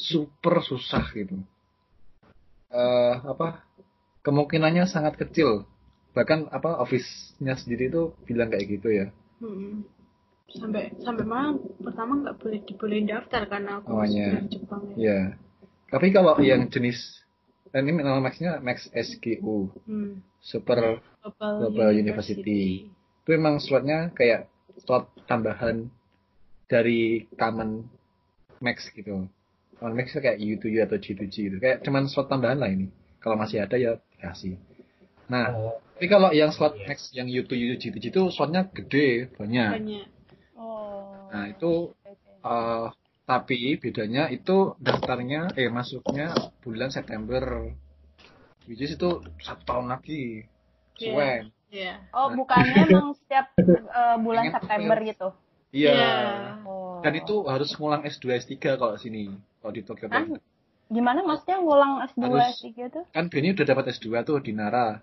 [SPEAKER 4] super susah gitu. Eh apa? Kemungkinannya sangat kecil. Bahkan apa office-nya sendiri itu bilang kayak gitu ya.
[SPEAKER 3] Mm-mm. Sampai sampai malah pertama nggak boleh dibolehin daftar karena aku
[SPEAKER 4] Oh,
[SPEAKER 3] Jepang ya.
[SPEAKER 4] Ya. Tapi kalau yang jenis dan ini nama maxnya Max SGU,
[SPEAKER 3] Hmm.
[SPEAKER 4] Super
[SPEAKER 3] Global,
[SPEAKER 4] Global University. itu emang slotnya kayak slot tambahan dari common max gitu. Max itu kayak U2U atau G2G gitu. Kayak cuman slot tambahan lah ini. Kalau masih ada ya dikasih. Nah,
[SPEAKER 1] Oh,
[SPEAKER 4] tapi kalau yang slot
[SPEAKER 1] Iya.
[SPEAKER 4] max yang U2U G2G itu slotnya gede, banyak.
[SPEAKER 3] Banyak.
[SPEAKER 5] Oh.
[SPEAKER 4] Nah, itu eh tapi bedanya itu daftarnya eh masuknya bulan September. Which is itu satu tahun lagi.
[SPEAKER 3] Iya.
[SPEAKER 4] Suwen.
[SPEAKER 3] Iya.
[SPEAKER 5] Oh, bukannya emang setiap eh, bulan September gitu.
[SPEAKER 4] Iya.
[SPEAKER 3] Iya.
[SPEAKER 5] Oh.
[SPEAKER 4] Dan itu harus ngulang S2 S3 kalau sini. Kalau di Tokyo
[SPEAKER 5] Kan? Gimana maksudnya ngulang S2
[SPEAKER 4] Harus.
[SPEAKER 5] S3 tuh?
[SPEAKER 4] Kan Benny udah dapat S2 tuh di Nara.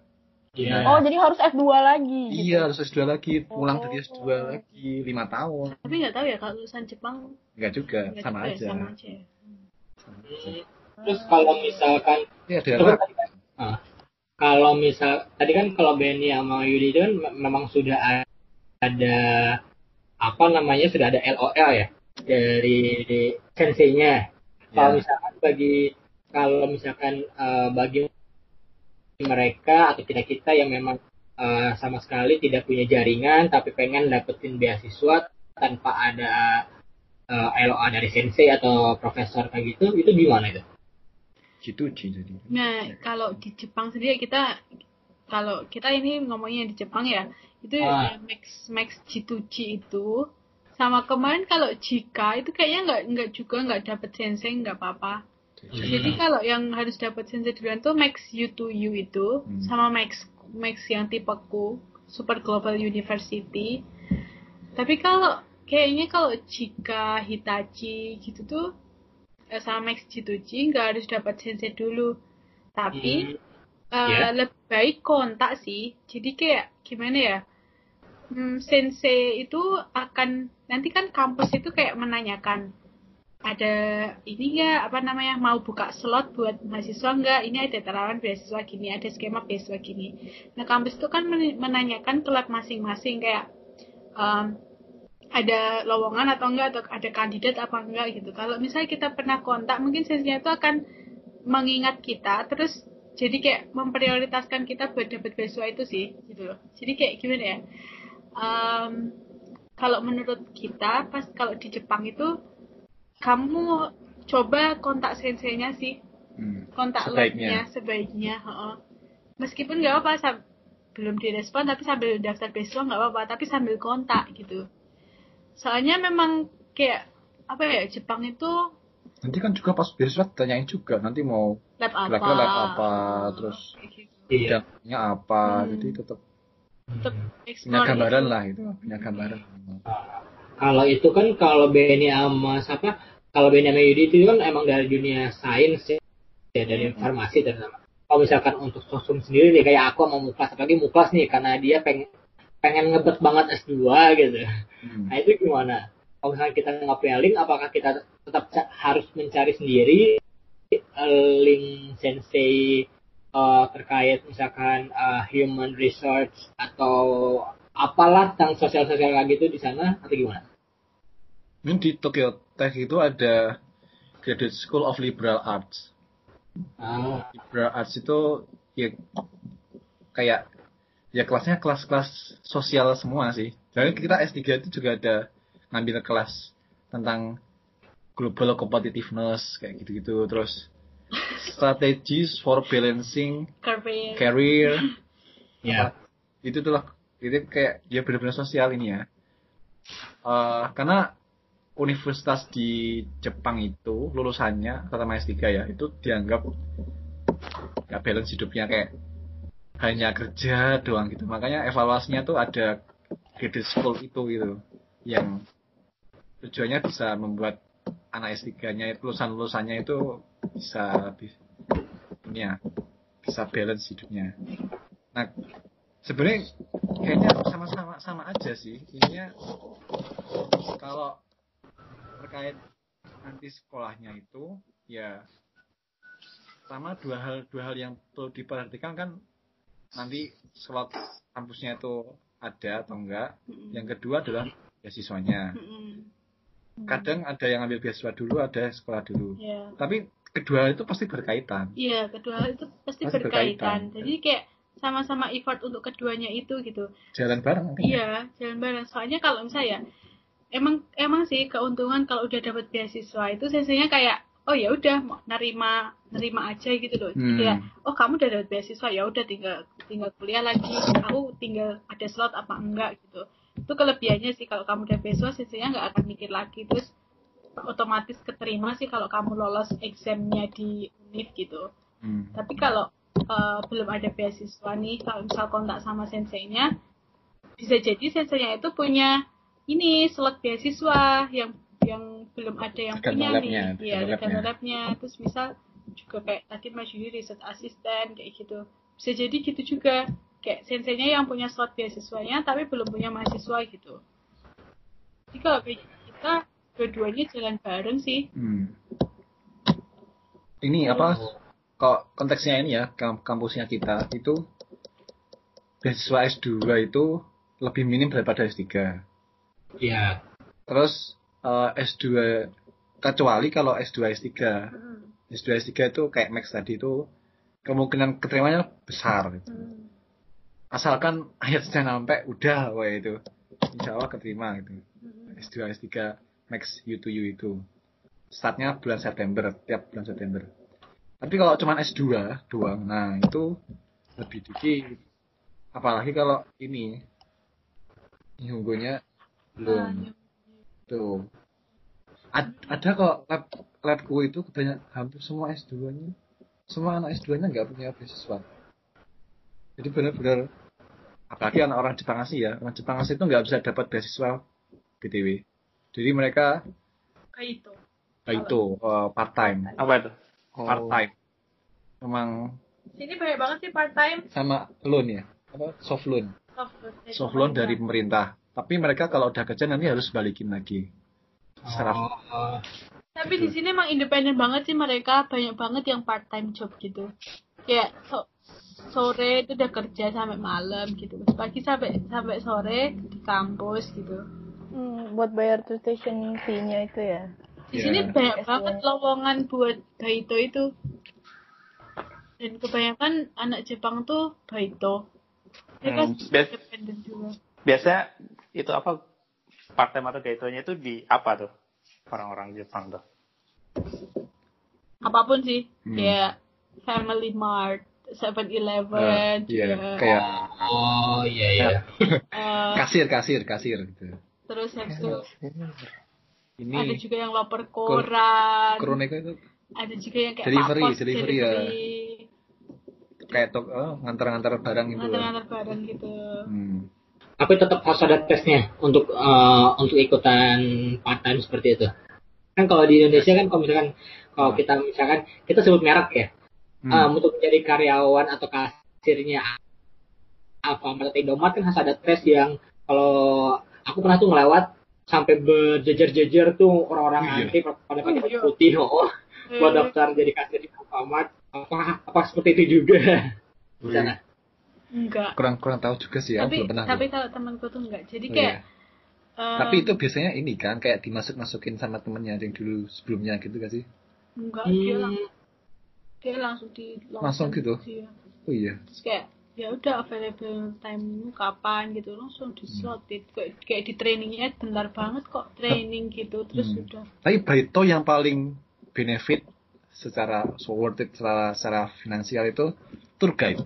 [SPEAKER 1] Iya.
[SPEAKER 5] Oh, jadi harus S2 lagi gitu.
[SPEAKER 4] Iya, harus S2 lagi. Ngulang
[SPEAKER 5] Oh.
[SPEAKER 4] dari S2 lagi 5 tahun.
[SPEAKER 3] Tapi nggak tahu ya kalau lulusan Jepang
[SPEAKER 4] Enggak juga,
[SPEAKER 3] nggak
[SPEAKER 4] sama
[SPEAKER 3] juga ya,
[SPEAKER 4] aja.
[SPEAKER 3] Sama aja. ya.
[SPEAKER 1] Hmm. Terus kalau misalkan
[SPEAKER 4] Iya, ada
[SPEAKER 1] kan ah, kalau misal tadi kan kalau Benny sama Yudi itu kan me- memang sudah ada apa namanya sudah ada LOL ya dari senseinya. Kalau
[SPEAKER 4] Ya.
[SPEAKER 1] misalkan bagi kalau misalkan eh, bagi mereka atau kita kita yang memang eh, sama sekali tidak punya jaringan tapi pengen dapetin beasiswa tanpa ada eh, LOA dari sensei atau profesor kayak gitu itu gimana itu?
[SPEAKER 4] G2G jadi.
[SPEAKER 3] Nah, kalau di Jepang sendiri kita kalau kita ini ngomongnya di Jepang ya, itu
[SPEAKER 1] Ah.
[SPEAKER 3] ya Max Max G2G itu sama kemarin kalau jika itu kayaknya nggak nggak juga nggak dapet sensei nggak apa-apa. Jadi kalau yang harus dapat sensei duluan tuh Max U2U itu
[SPEAKER 4] Hmm.
[SPEAKER 3] sama Max Max yang tipeku Super Global University. Tapi kalau kayaknya kalau jika Hitachi gitu tuh eh, sama Max G2G nggak harus dapat sensei dulu. Tapi
[SPEAKER 1] Hmm.
[SPEAKER 3] eh,
[SPEAKER 1] Ya.
[SPEAKER 3] lebih baik kontak sih. Jadi kayak gimana ya? Hmm, sensei itu akan nanti kan kampus itu kayak menanyakan ada ini nggak? Apa namanya? Mau buka slot buat mahasiswa nggak? Ini ada tawaran beasiswa gini ada skema beasiswa gini. Nah kampus itu kan men- menanyakan ke masing-masing kayak em, ada lowongan atau enggak atau ada kandidat apa enggak gitu. Kalau misalnya kita pernah kontak mungkin sensei itu akan mengingat kita terus jadi kayak memprioritaskan kita buat dapat beasiswa itu sih gitu loh. Jadi kayak gimana ya? Em, kalau menurut kita pas kalau di Jepang itu kamu coba kontak senseinya sih
[SPEAKER 4] Hmm.
[SPEAKER 3] kontak
[SPEAKER 4] Sebaiknya.
[SPEAKER 3] labnya sebaiknya heeh. meskipun nggak apa-apa sam- belum direspon tapi sambil daftar beasiswa nggak apa-apa tapi sambil kontak gitu soalnya memang kayak apa ya Jepang itu
[SPEAKER 4] Nanti kan juga pas beasiswa tanyain juga nanti mau
[SPEAKER 3] lab apa
[SPEAKER 4] lab apa, terus
[SPEAKER 3] gitu.
[SPEAKER 1] Iya.
[SPEAKER 4] bidangnya apa,
[SPEAKER 3] Hmm.
[SPEAKER 4] jadi tetap
[SPEAKER 3] Tetep
[SPEAKER 4] punya
[SPEAKER 3] explore
[SPEAKER 4] gambaran
[SPEAKER 3] itu.
[SPEAKER 4] lah itu, punya gambaran.
[SPEAKER 1] Kalau itu kan kalau Benny sama siapa? Kalau Benny sama Yudi itu kan emang dari dunia sains ya, dari farmasi terutama. Kalau misalkan untuk sosum sendiri nih kayak aku mau muklas apalagi muklas nih karena dia pengen pengen ngebet banget S2 gitu.
[SPEAKER 4] Hmm.
[SPEAKER 1] Nah itu gimana? Kalau misalnya kita ngapelin apakah kita tetap harus mencari sendiri eh, link sensei eh, terkait misalkan eh, human research atau apalah tentang sosial-sosial kayak gitu di sana atau gimana?
[SPEAKER 4] Ini di Tokyo Tech itu ada Graduate School of Liberal Arts.
[SPEAKER 1] Ah,
[SPEAKER 4] Liberal Arts itu ya kayak ya kelasnya kelas-kelas sosial semua sih. Jadi kita S3 itu juga ada ngambil kelas tentang global competitiveness kayak gitu-gitu terus strategies for balancing career.
[SPEAKER 1] ya.
[SPEAKER 4] itu tuh lah itu kayak ya benar-benar sosial ini ya. Eh, karena universitas di Jepang itu lulusannya terutama S3 ya itu dianggap nggak balance hidupnya kayak hanya kerja doang gitu. Makanya evaluasinya tuh ada graduate school itu gitu yang tujuannya bisa membuat anak S3-nya lulusan-lulusannya itu bisa lebih ini ya bisa balance hidupnya. Nah sebenarnya kayaknya sama-sama sama aja sih. Ininya kalau terkait nanti sekolahnya itu ya sama dua hal dua hal yang perlu diperhatikan kan nanti slot kampusnya itu ada atau enggak. Yang kedua adalah beasiswanya kadang ada yang ambil beasiswa dulu ada sekolah dulu
[SPEAKER 3] ya
[SPEAKER 4] tapi kedua itu pasti berkaitan
[SPEAKER 3] Iya, kedua hal itu pasti,
[SPEAKER 4] Pasti
[SPEAKER 3] berkaitan.
[SPEAKER 4] berkaitan.
[SPEAKER 3] Jadi kayak sama-sama effort untuk keduanya itu gitu.
[SPEAKER 4] jalan bareng kan?
[SPEAKER 3] Iya, jalan bareng. Soalnya kalau misalnya emang emang sih keuntungan kalau udah dapat beasiswa itu sensenya kayak oh ya udah mau nerima nerima aja gitu loh. Jadi
[SPEAKER 4] Hmm.
[SPEAKER 3] kayak oh kamu udah dapat beasiswa ya udah tinggal tinggal kuliah lagi. Aku tinggal ada slot apa enggak gitu. Itu kelebihannya sih kalau kamu udah beasiswa sensenya nggak akan mikir lagi terus otomatis keterima sih kalau kamu lolos examnya di univ gitu.
[SPEAKER 4] Hmm.
[SPEAKER 3] Tapi kalau eh, belum ada beasiswa nih, kalau misal kontak sama senseinya, bisa jadi senseinya itu punya ini slot beasiswa yang yang belum ada yang punya
[SPEAKER 4] labnya,
[SPEAKER 3] nih. Iya,
[SPEAKER 4] tergantung
[SPEAKER 3] tergantung
[SPEAKER 4] labnya.
[SPEAKER 3] labnya. Terus misal juga kayak tadi Mas Yudi research assistant kayak gitu. Bisa jadi gitu juga. Kayak senseinya yang punya slot beasiswanya tapi belum punya mahasiswa gitu. Jadi kalau kayak kita dua-duanya jalan bareng sih.
[SPEAKER 4] Hmm. Ini apa? Kok konteksnya ini ya, kam- kampusnya kita itu beasiswa S2 itu lebih minim daripada S3.
[SPEAKER 1] Iya.
[SPEAKER 4] Terus eh, S2 kecuali kalau S2 S3. S2 S3 itu kayak Max tadi itu kemungkinan keterimanya besar. gitu. Asalkan ayatnya sampai udah wah itu. Insya Allah keterima gitu. S2 S3 Max U2U itu. Startnya bulan September, tiap bulan September. Tapi kalau cuma S2 doang, nah itu lebih dikit. Apalagi kalau ini Nihongonya belum. Tuh. Ad- ada kok lab labku itu kebanyak hampir semua S2-nya. Semua anak S2-nya nggak punya beasiswa. Jadi benar-benar apalagi anak orang Jepang asli ya, orang Jepang asli itu nggak bisa dapat beasiswa BTW. Jadi mereka
[SPEAKER 3] Kayak itu.
[SPEAKER 4] itu part time,
[SPEAKER 2] Apa itu?
[SPEAKER 4] part time. Memang
[SPEAKER 3] Sini banyak banget sih part time
[SPEAKER 4] sama loan ya, apa soft loan,
[SPEAKER 3] soft loan.
[SPEAKER 4] soft loan dari pemerintah. Tapi mereka kalau udah kerja nanti harus balikin lagi. Secara
[SPEAKER 1] Oh,
[SPEAKER 3] Tapi di sini emang independen banget sih mereka, banyak banget yang part time job gitu. Kayak so- sore itu udah kerja sampai malam gitu. Pagi sampai sampai sore di kampus gitu.
[SPEAKER 5] Hmm, buat bayar tuition fee-nya itu ya.
[SPEAKER 3] Di
[SPEAKER 4] Ya.
[SPEAKER 3] sini banyak
[SPEAKER 5] S2.
[SPEAKER 3] banget lowongan buat baito itu. Dan kebanyakan anak Jepang tuh baito. Mereka
[SPEAKER 2] Hmm, bias-
[SPEAKER 3] independen juga.
[SPEAKER 2] Biasanya itu apa part time atau gaitonya itu di apa tuh orang-orang Jepang tuh?
[SPEAKER 3] Apa pun sih,
[SPEAKER 4] Hmm.
[SPEAKER 3] kayak Family Mart, 7-Eleven,
[SPEAKER 4] Ah, iya,
[SPEAKER 3] juga,
[SPEAKER 4] kayak
[SPEAKER 1] oh iya iya.
[SPEAKER 3] eh,
[SPEAKER 4] kasir, kasir, kasir gitu.
[SPEAKER 3] terus habis itu
[SPEAKER 4] Ini
[SPEAKER 3] ada juga yang loper koran
[SPEAKER 4] Kroneko itu
[SPEAKER 3] ada juga yang kayak
[SPEAKER 4] Delivery,
[SPEAKER 3] Pak Pos
[SPEAKER 4] delivery ya.
[SPEAKER 3] delivery,
[SPEAKER 4] kayak tok oh, ngantar-ngantar barang gitu.
[SPEAKER 3] ngantar-ngantar barang gitu
[SPEAKER 4] Hmm.
[SPEAKER 1] Tapi tetap harus ada tesnya untuk eh, untuk ikutan part time seperti itu. Kan kalau di Indonesia kan kalau misalkan kalau kita misalkan kita sebut merek ya,
[SPEAKER 4] Hmm.
[SPEAKER 1] em, untuk menjadi karyawan atau kasirnya Alfamart atau Indomaret kan harus ada tes yang kalau aku pernah tuh ngelewat sampai berjejer-jejer tuh orang-orang
[SPEAKER 4] Iya.
[SPEAKER 1] antri pada pakai
[SPEAKER 3] Oh,
[SPEAKER 1] baju
[SPEAKER 3] iya.
[SPEAKER 1] putih oh buat
[SPEAKER 4] Hmm.
[SPEAKER 3] Hmm.
[SPEAKER 1] daftar jadi kasir di Alfamart apa apa seperti itu juga di sana.
[SPEAKER 3] Iya, enggak
[SPEAKER 4] kurang kurang tahu juga sih ya
[SPEAKER 3] tapi
[SPEAKER 4] belum pernah
[SPEAKER 3] tapi kalau temanku tuh enggak jadi
[SPEAKER 4] Oh,
[SPEAKER 3] kayak
[SPEAKER 4] iya.
[SPEAKER 3] em,
[SPEAKER 4] tapi itu biasanya ini kan kayak dimasuk masukin sama temennya yang dulu sebelumnya gitu gak sih
[SPEAKER 3] enggak dia
[SPEAKER 1] Hmm,
[SPEAKER 3] langsung dia langsung di
[SPEAKER 4] Langsung gitu?
[SPEAKER 3] Iya.
[SPEAKER 4] oh iya
[SPEAKER 3] terus kayak ya udah available time kapan gitu langsung di slot kayak, kayak di trainingnya bentar banget kok training gitu terus
[SPEAKER 4] Hmm.
[SPEAKER 3] udah
[SPEAKER 4] tapi Baito yang paling benefit secara so worth it secara, secara finansial itu tour guide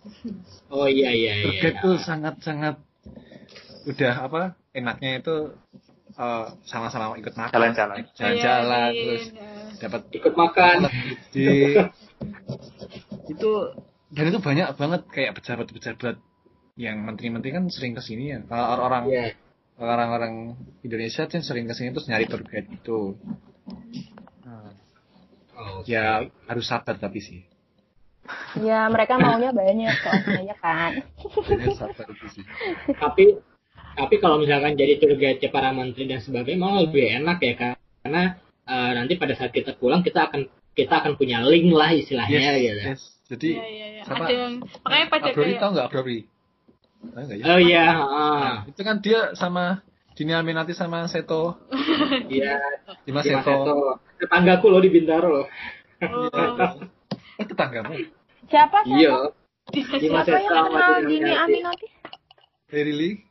[SPEAKER 1] oh iya iya
[SPEAKER 4] tour
[SPEAKER 1] iya.
[SPEAKER 4] guide tuh sangat sangat udah apa enaknya itu eh, sama-sama ikut makan
[SPEAKER 2] Jalan-jalan.
[SPEAKER 4] jalan-jalan
[SPEAKER 3] Bayarin,
[SPEAKER 4] terus
[SPEAKER 3] eh,
[SPEAKER 4] dapat
[SPEAKER 1] Ikut makan.
[SPEAKER 4] di itu dan itu banyak banget kayak pejabat-pejabat yang menteri-menteri kan sering ke sini ya kalau orang-orang
[SPEAKER 1] Iya.
[SPEAKER 4] orang-orang Indonesia tuh sering ke sini terus nyari guide itu
[SPEAKER 1] Oh,
[SPEAKER 4] ya harus sabar tapi sih
[SPEAKER 5] Ya mereka maunya banyak soalnya ya kan.
[SPEAKER 4] harus sabar itu sih
[SPEAKER 1] tapi tapi kalau misalkan jadi tour guide para menteri dan sebagainya malah lebih enak ya kan karena eh, nanti pada saat kita pulang kita akan kita akan punya link lah istilahnya
[SPEAKER 4] yes,
[SPEAKER 1] gitu.
[SPEAKER 4] yes. jadi
[SPEAKER 3] iya iya iya
[SPEAKER 4] siapa-
[SPEAKER 3] ada yang makanya pada
[SPEAKER 4] Abrori
[SPEAKER 3] kayak
[SPEAKER 4] tau nggak Abrori Tahu nggak ya
[SPEAKER 1] Oh iya,
[SPEAKER 4] Nah,
[SPEAKER 1] ah,
[SPEAKER 4] itu kan dia sama Dini Aminati sama Seto
[SPEAKER 1] iya.
[SPEAKER 4] Dimas Seto
[SPEAKER 1] Seto. Tetanggaku loh di Bintaro.
[SPEAKER 3] oh,
[SPEAKER 4] oh tetanggamu
[SPEAKER 5] Siapa siapa?
[SPEAKER 1] Iya.
[SPEAKER 3] Dimas
[SPEAKER 5] Siapa
[SPEAKER 1] Seto
[SPEAKER 5] yang
[SPEAKER 1] sama
[SPEAKER 5] kenal
[SPEAKER 1] Dini.
[SPEAKER 5] Aminati?
[SPEAKER 4] hey, really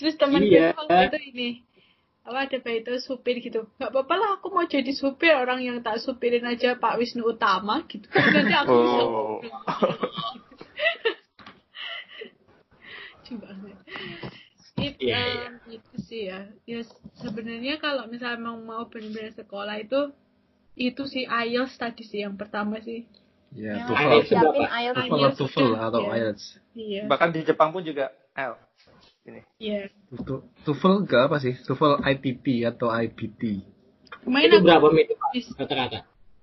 [SPEAKER 3] terus teman
[SPEAKER 1] Iya.
[SPEAKER 3] itu ini apa ada bayi itu supir gitu nggak apa-apa lah aku mau jadi supir orang yang tak supirin aja Pak Wisnu Utama gitu nanti aku bisa
[SPEAKER 2] Oh.
[SPEAKER 3] coba It,
[SPEAKER 1] Iya,
[SPEAKER 3] em, itu sih ya ya sebenarnya kalau misalnya mau mau benar-benar sekolah itu itu sih IELTS tadi sih yang pertama sih
[SPEAKER 4] ya TOEFL. TOEFL TOEFL atau
[SPEAKER 3] ya.
[SPEAKER 4] IELTS
[SPEAKER 3] iya
[SPEAKER 2] Bahkan di Jepang pun juga L. Ini.
[SPEAKER 3] iya.
[SPEAKER 4] Tu- TOEFL enggak apa sih? TOEFL ITT atau IBT
[SPEAKER 3] kemarin
[SPEAKER 1] Itu
[SPEAKER 3] aku
[SPEAKER 1] berapa menit rata-rata?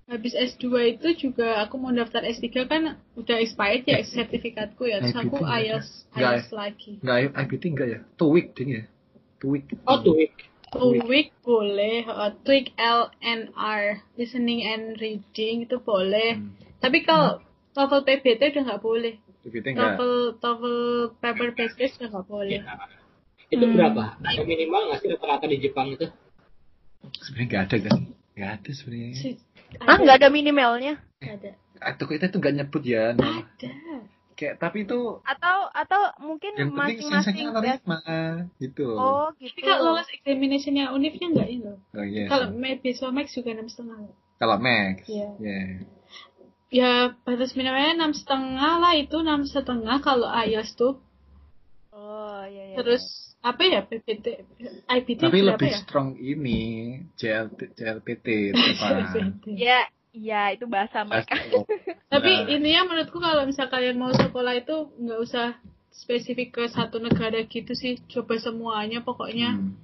[SPEAKER 3] habis S2 itu juga aku mau daftar S3 kan udah expired ya sertifikatku ya. Terus aku
[SPEAKER 4] IBT
[SPEAKER 3] IELTS
[SPEAKER 4] Nggak
[SPEAKER 3] IELTS lagi.
[SPEAKER 4] Enggak IBT enggak ya? TOEIC ding ya? TOEIC.
[SPEAKER 1] Oh, two week.
[SPEAKER 3] TOEIC boleh, uh, TOEIC LNR, listening and reading itu boleh.
[SPEAKER 4] Hmm.
[SPEAKER 3] Tapi kalau TOEFL PBT udah nggak boleh.
[SPEAKER 4] IBT enggak
[SPEAKER 3] TOEFL TOEFL paper based test udah nggak boleh.
[SPEAKER 1] Ya. Itu
[SPEAKER 3] Hmm.
[SPEAKER 1] berapa? Ada minimal nggak sih rata-rata di Jepang itu?
[SPEAKER 4] sebenarnya enggak ada kan enggak ada sebenarnya
[SPEAKER 3] Si-
[SPEAKER 5] Ah nggak ada minimalnya?
[SPEAKER 3] ada.
[SPEAKER 4] atau kita itu enggak nyebut ya nama.
[SPEAKER 3] Ada.
[SPEAKER 4] kayak tapi itu
[SPEAKER 5] Atau atau mungkin masing-masing
[SPEAKER 4] nerima gitu
[SPEAKER 5] Oh
[SPEAKER 3] Tapi
[SPEAKER 5] gitu.
[SPEAKER 3] kalau lolos examinationnya unifnya nggak ini loh.
[SPEAKER 4] oh, iya
[SPEAKER 3] Kalau. Med Beasiswa Max juga enam setengah.
[SPEAKER 4] kalau Max
[SPEAKER 3] Iya.
[SPEAKER 4] ya
[SPEAKER 3] Ya batas minimalnya enam setengah lah itu enam setengah kalau IELTS tuh.
[SPEAKER 5] Oh iya iya.
[SPEAKER 3] Terus apa ya PPT, IPT
[SPEAKER 4] tapi lebih
[SPEAKER 3] ya?
[SPEAKER 4] strong ini JLT, JLPT
[SPEAKER 5] Ya iya itu bahasa mereka.
[SPEAKER 3] Tapi
[SPEAKER 4] Nah.
[SPEAKER 3] intinya menurutku kalau misal kalian mau sekolah itu nggak usah spesifik ke satu negara gitu sih, coba semuanya pokoknya.
[SPEAKER 4] Hmm.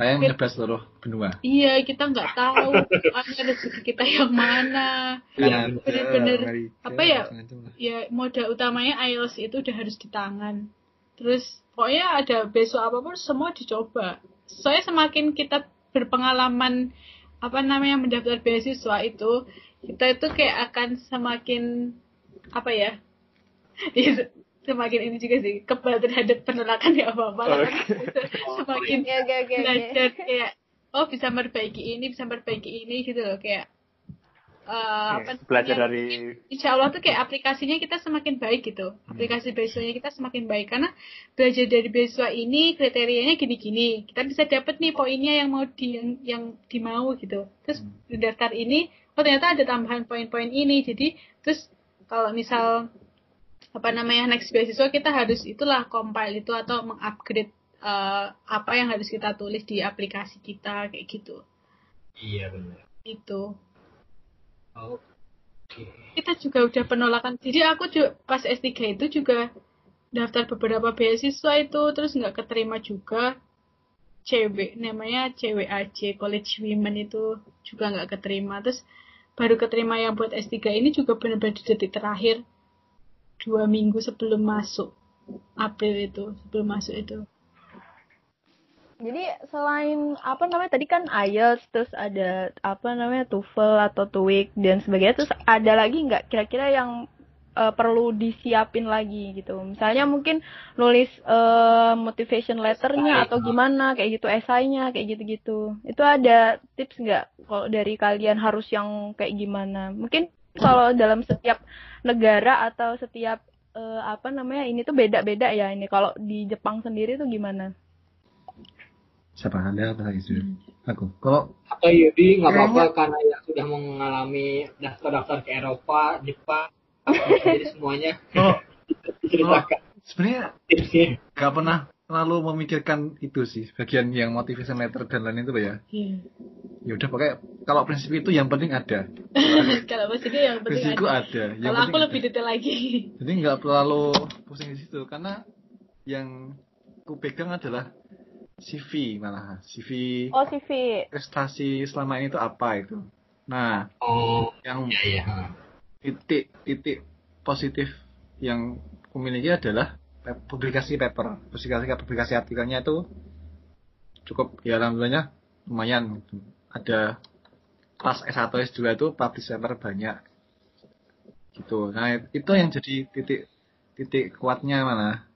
[SPEAKER 4] Saya nyebar seluruh benua.
[SPEAKER 3] Iya, kita nggak tahu ada rezeki kita yang mana.
[SPEAKER 1] Iya,
[SPEAKER 3] bener-bener.
[SPEAKER 4] Amerika,
[SPEAKER 3] Apa ya?
[SPEAKER 4] lah.
[SPEAKER 3] Ya modal utamanya IELTS itu udah harus di tangan. Terus pokoknya ada besok apa pun semua dicoba. Soalnya semakin kita berpengalaman apa namanya mendaftar beasiswa itu, kita itu kayak akan semakin apa ya? Semakin ini juga sih kebal terhadap penolakan ya apa apa semakin
[SPEAKER 5] Oke oke oke. oke.
[SPEAKER 3] belajar kayak oh bisa memperbaiki ini bisa memperbaiki ini gitu loh kayak eh, apa
[SPEAKER 2] Belajar dari
[SPEAKER 3] Insya Allah tuh kayak aplikasinya kita semakin baik gitu. Aplikasi beasiswanya kita semakin baik karena belajar dari beasiswa ini kriterianya gini-gini. Kita bisa dapat nih poinnya yang mau di yang, yang dimau gitu. Terus di daftar ini, oh ternyata ada tambahan poin-poin ini. Jadi terus kalau misal apa namanya next beasiswa kita harus itulah compile itu atau mengupgrade eh, apa yang harus kita tulis di aplikasi kita kayak gitu.
[SPEAKER 1] Iya benar.
[SPEAKER 3] Itu.
[SPEAKER 1] Oke.
[SPEAKER 3] kita juga udah penolakan jadi aku juga pas S3 itu juga daftar beberapa beasiswa itu terus nggak keterima juga cewek namanya CWAJ College Women itu juga nggak keterima terus baru keterima yang buat S3 ini juga benar-benar di detik terakhir dua minggu sebelum masuk April itu sebelum masuk itu
[SPEAKER 5] Jadi selain apa namanya tadi kan IELTS terus ada apa namanya TOEFL atau TOEIC dan sebagainya terus ada lagi nggak kira-kira yang eh, perlu disiapin lagi gitu. Misalnya mungkin nulis eh, motivation letternya atau gimana kayak gitu, esainya kayak gitu-gitu. Itu ada tips nggak kalau dari kalian harus yang kayak gimana? Mungkin kalau dalam setiap negara atau setiap eh, apa namanya ini tuh beda-beda ya ini. Kalau di Jepang sendiri tuh gimana?
[SPEAKER 4] Siapa anda apa lagi sih? Aku. Kalau
[SPEAKER 1] Atau Yudi nggak apa-apa karena yang sudah mengalami daftar-daftar ke Eropa, Jepang, jadi semuanya
[SPEAKER 4] oh,
[SPEAKER 1] diceritakan
[SPEAKER 4] sebenarnya nggak pernah terlalu memikirkan itu sih bagian yang motivation letter dan lain itu ya.
[SPEAKER 3] Iya.
[SPEAKER 4] Ya udah pakai kalau prinsip itu yang penting ada.
[SPEAKER 3] Kalau maksudnya yang penting
[SPEAKER 4] Prinsipku
[SPEAKER 3] ada.
[SPEAKER 4] ada. Yang
[SPEAKER 3] Kalau aku lebih
[SPEAKER 4] ada.
[SPEAKER 3] detail lagi.
[SPEAKER 4] Jadi nggak terlalu pusing di situ karena yang ku pegang adalah CV malah CV
[SPEAKER 5] Oh CV.
[SPEAKER 4] prestasi selama ini itu apa itu. Nah,
[SPEAKER 1] Oh,
[SPEAKER 4] yang
[SPEAKER 1] iya iya.
[SPEAKER 4] titik titik positif yang kumiliki adalah publikasi paper, publikasi publikasi artikelnya itu cukup ya alhamdulillahnya lumayan gitu. Ada kelas S1 S2 itu publish paper banyak gitu. Nah, itu yang jadi titik titik kuatnya mana?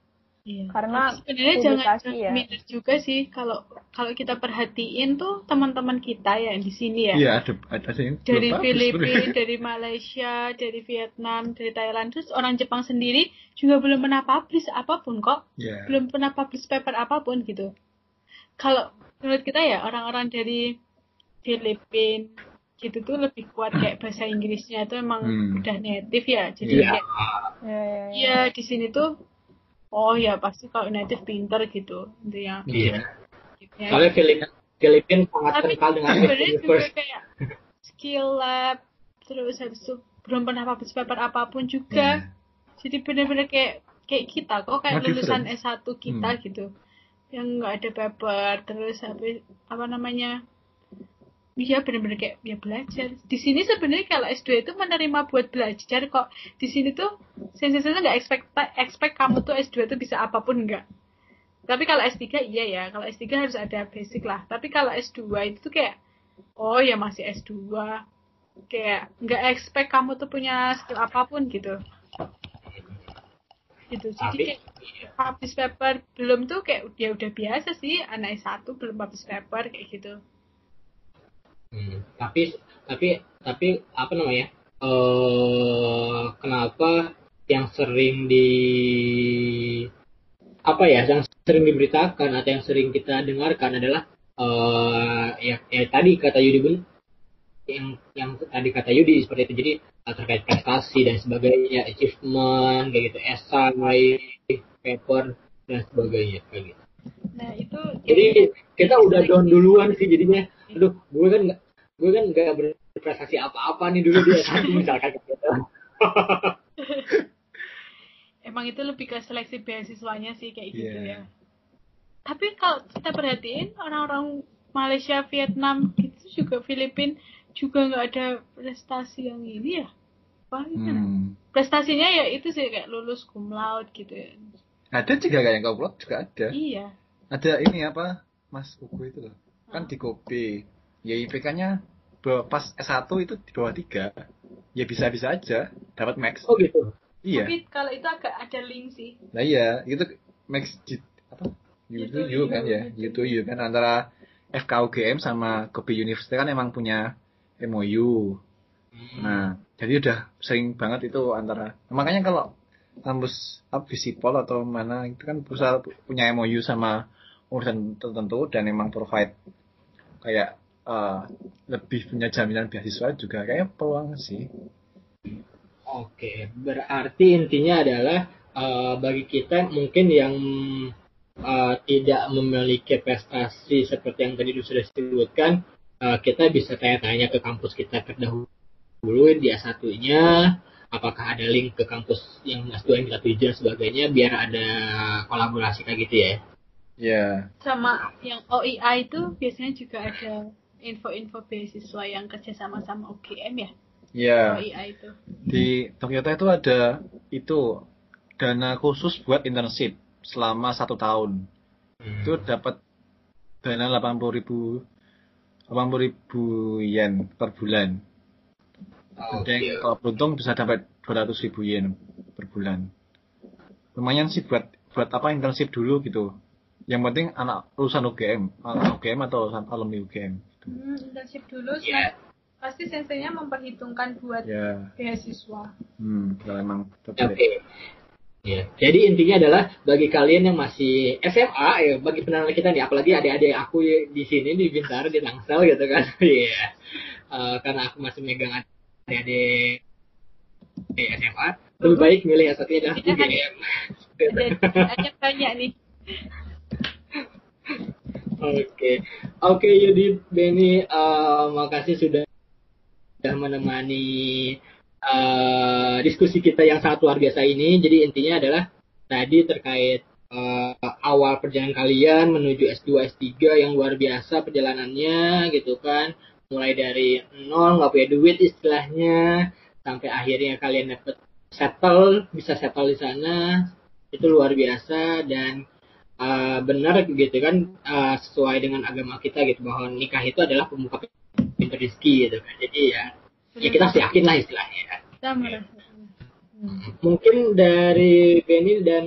[SPEAKER 3] Iya.
[SPEAKER 5] Karena
[SPEAKER 3] Tapi sebenarnya jangan,
[SPEAKER 5] ya.
[SPEAKER 3] minder juga sih kalau kalau kita perhatiin tuh teman-teman kita ya di sini ya.
[SPEAKER 4] Iya, ada ada sih. yang
[SPEAKER 3] Dari Filipina, dari Malaysia, dari Vietnam, dari Thailand, terus orang Jepang sendiri juga belum pernah publish apa pun kok,
[SPEAKER 4] Iya.
[SPEAKER 3] belum pernah publish paper apa pun gitu. Kalau menurut kita ya orang-orang dari Filipina gitu tuh lebih kuat kayak bahasa Inggrisnya itu emang
[SPEAKER 4] Hmm.
[SPEAKER 3] udah native ya, jadi
[SPEAKER 1] Iya.
[SPEAKER 3] kayak
[SPEAKER 5] Ya, ya, ya.
[SPEAKER 3] Iya di sini tuh oh ya pasti kalau native pinter gitu intinya.
[SPEAKER 1] Iya.
[SPEAKER 3] Ya.
[SPEAKER 1] Soalnya Filip Filipin sangat
[SPEAKER 3] Tapi
[SPEAKER 1] kental dengan universe.
[SPEAKER 3] kayak skill lab terus habis itu belum pernah publish paper apa pun juga.
[SPEAKER 4] Iya.
[SPEAKER 3] Jadi bener-bener kayak kayak kita kok kayak
[SPEAKER 4] No
[SPEAKER 3] lulusan
[SPEAKER 4] difference.
[SPEAKER 3] S1 kita
[SPEAKER 4] Hmm.
[SPEAKER 3] gitu. Yang nggak ada paper terus habis apa namanya? Iya bener-bener kayak ya belajar. Di sini sebenarnya kalau S2 itu menerima buat belajar kok. Di sini tuh sensasinya nggak expect expect kamu tuh S2 tuh bisa apa pun enggak. Tapi kalau S3 iya ya, kalau S3 harus ada basic lah. Tapi kalau S2 itu tuh kayak oh ya masih S2. Kayak nggak expect kamu tuh punya skill apa pun gitu. Gitu. Jadi kayak publish paper belum tuh kayak ya udah biasa sih anak S1 belum publish paper kayak gitu.
[SPEAKER 1] Hmm, tapi tapi tapi apa namanya? Eh kenapa yang sering di apa ya yang sering diberitakan atau yang sering kita dengarkan adalah eh ya, ya tadi kata Yudi pun yang yang tadi kata Yudi seperti itu. Jadi eh, terkait prestasi dan sebagainya achievement kayak gitu esai paper dan sebagainya kayak gitu.
[SPEAKER 3] Nah, itu
[SPEAKER 1] jadi kita udah down duluan sih jadinya. Aduh gue kan nggak gue kan nggak berprestasi apa-apa nih dulu di S1 misalkan gitu
[SPEAKER 3] emang itu lebih ke seleksi beasiswanya sih kayak gitu
[SPEAKER 4] Iya.
[SPEAKER 3] ya. Tapi kalau kita perhatiin orang-orang Malaysia, Vietnam gitu juga Filipin juga nggak ada prestasi yang ini ya. Apa gimana?
[SPEAKER 4] Hmm.
[SPEAKER 3] Prestasinya ya itu sih kayak lulus cum laude gitu ya.
[SPEAKER 4] Ada juga kayak yang kau juga ada.
[SPEAKER 3] Iya.
[SPEAKER 4] Ada ini apa? Mas Ugu itu loh. Kan di kopi. Ya IPK-nya pas S1 itu di bawah 3. Ya bisa-bisa aja dapat max.
[SPEAKER 1] oh gitu
[SPEAKER 4] Iya.
[SPEAKER 3] Tapi kalau itu agak ada link sih.
[SPEAKER 4] Nah iya, itu max di apa? U to U kan ya, U to U kan antara FKUGM sama Kopi University kan emang punya MOU. Nah, jadi udah sering banget itu antara. Makanya kalau kampus Visipol atau mana itu kan perusahaan punya MOU sama urusan tertentu dan emang provide kayak eh, lebih punya jaminan beasiswa juga kayak peluang sih.
[SPEAKER 1] Oke, berarti intinya adalah eh, bagi kita mungkin yang eh, tidak memiliki prestasi seperti yang tadi sudah disebutkan, eh, kita bisa tanya-tanya ke kampus kita terdahulu di S1-nya, apakah ada link ke kampus yang S2 yang kita tuju dan sebagainya, biar ada kolaborasi kayak gitu ya.
[SPEAKER 4] Ya,
[SPEAKER 3] Sama yang OIA itu biasanya juga ada info-info beasiswa yang kerja sama sama UGM ya.
[SPEAKER 4] ya.
[SPEAKER 3] OIA itu.
[SPEAKER 4] Di Toyota itu ada itu dana khusus buat internship selama satu tahun. Itu dapat dana 80 ribu 80 ribu yen per bulan. Ada yang kalau beruntung bisa dapat 200 ribu yen per bulan. Lumayan sih buat buat apa internship dulu gitu. Yang penting anak lulusan UGM, anak UGM atau lulusan alumni UGM.
[SPEAKER 3] Hmm, internship dulu
[SPEAKER 1] Iya.
[SPEAKER 3] pasti sensenya memperhitungkan buat
[SPEAKER 4] Ya,
[SPEAKER 3] beasiswa.
[SPEAKER 4] hmm, kalau emang
[SPEAKER 1] Oke.
[SPEAKER 4] tertarik.
[SPEAKER 1] Ya, jadi intinya adalah bagi kalian yang masih SMA, ya bagi pendengar kita nih, apalagi adik-adik aku di sini di Bintaro di Tangsel gitu kan, Iya. Eh, karena aku masih megang adik-adik di SMA, lebih baik milih yang satunya adalah
[SPEAKER 3] Iya, kan?
[SPEAKER 1] UGM.
[SPEAKER 3] Ada ada banyak nih.
[SPEAKER 1] Oke, oke Yudi, Benny, eh, makasih sudah sudah menemani eh, diskusi kita yang sangat luar biasa ini. Jadi intinya adalah tadi terkait eh, awal perjalanan kalian menuju S2, S3 yang luar biasa perjalanannya gitu kan. Mulai dari nol nggak punya duit istilahnya sampai akhirnya kalian dapet settle, bisa settle di sana. Itu luar biasa dan uh, benar gitu kan uh, sesuai dengan agama kita gitu bahwa nikah itu adalah pembuka pintu rezeki gitu kan. Jadi ya ya kita harus yakin lah istilahnya.
[SPEAKER 3] Merasa.
[SPEAKER 1] mungkin dari Benny dan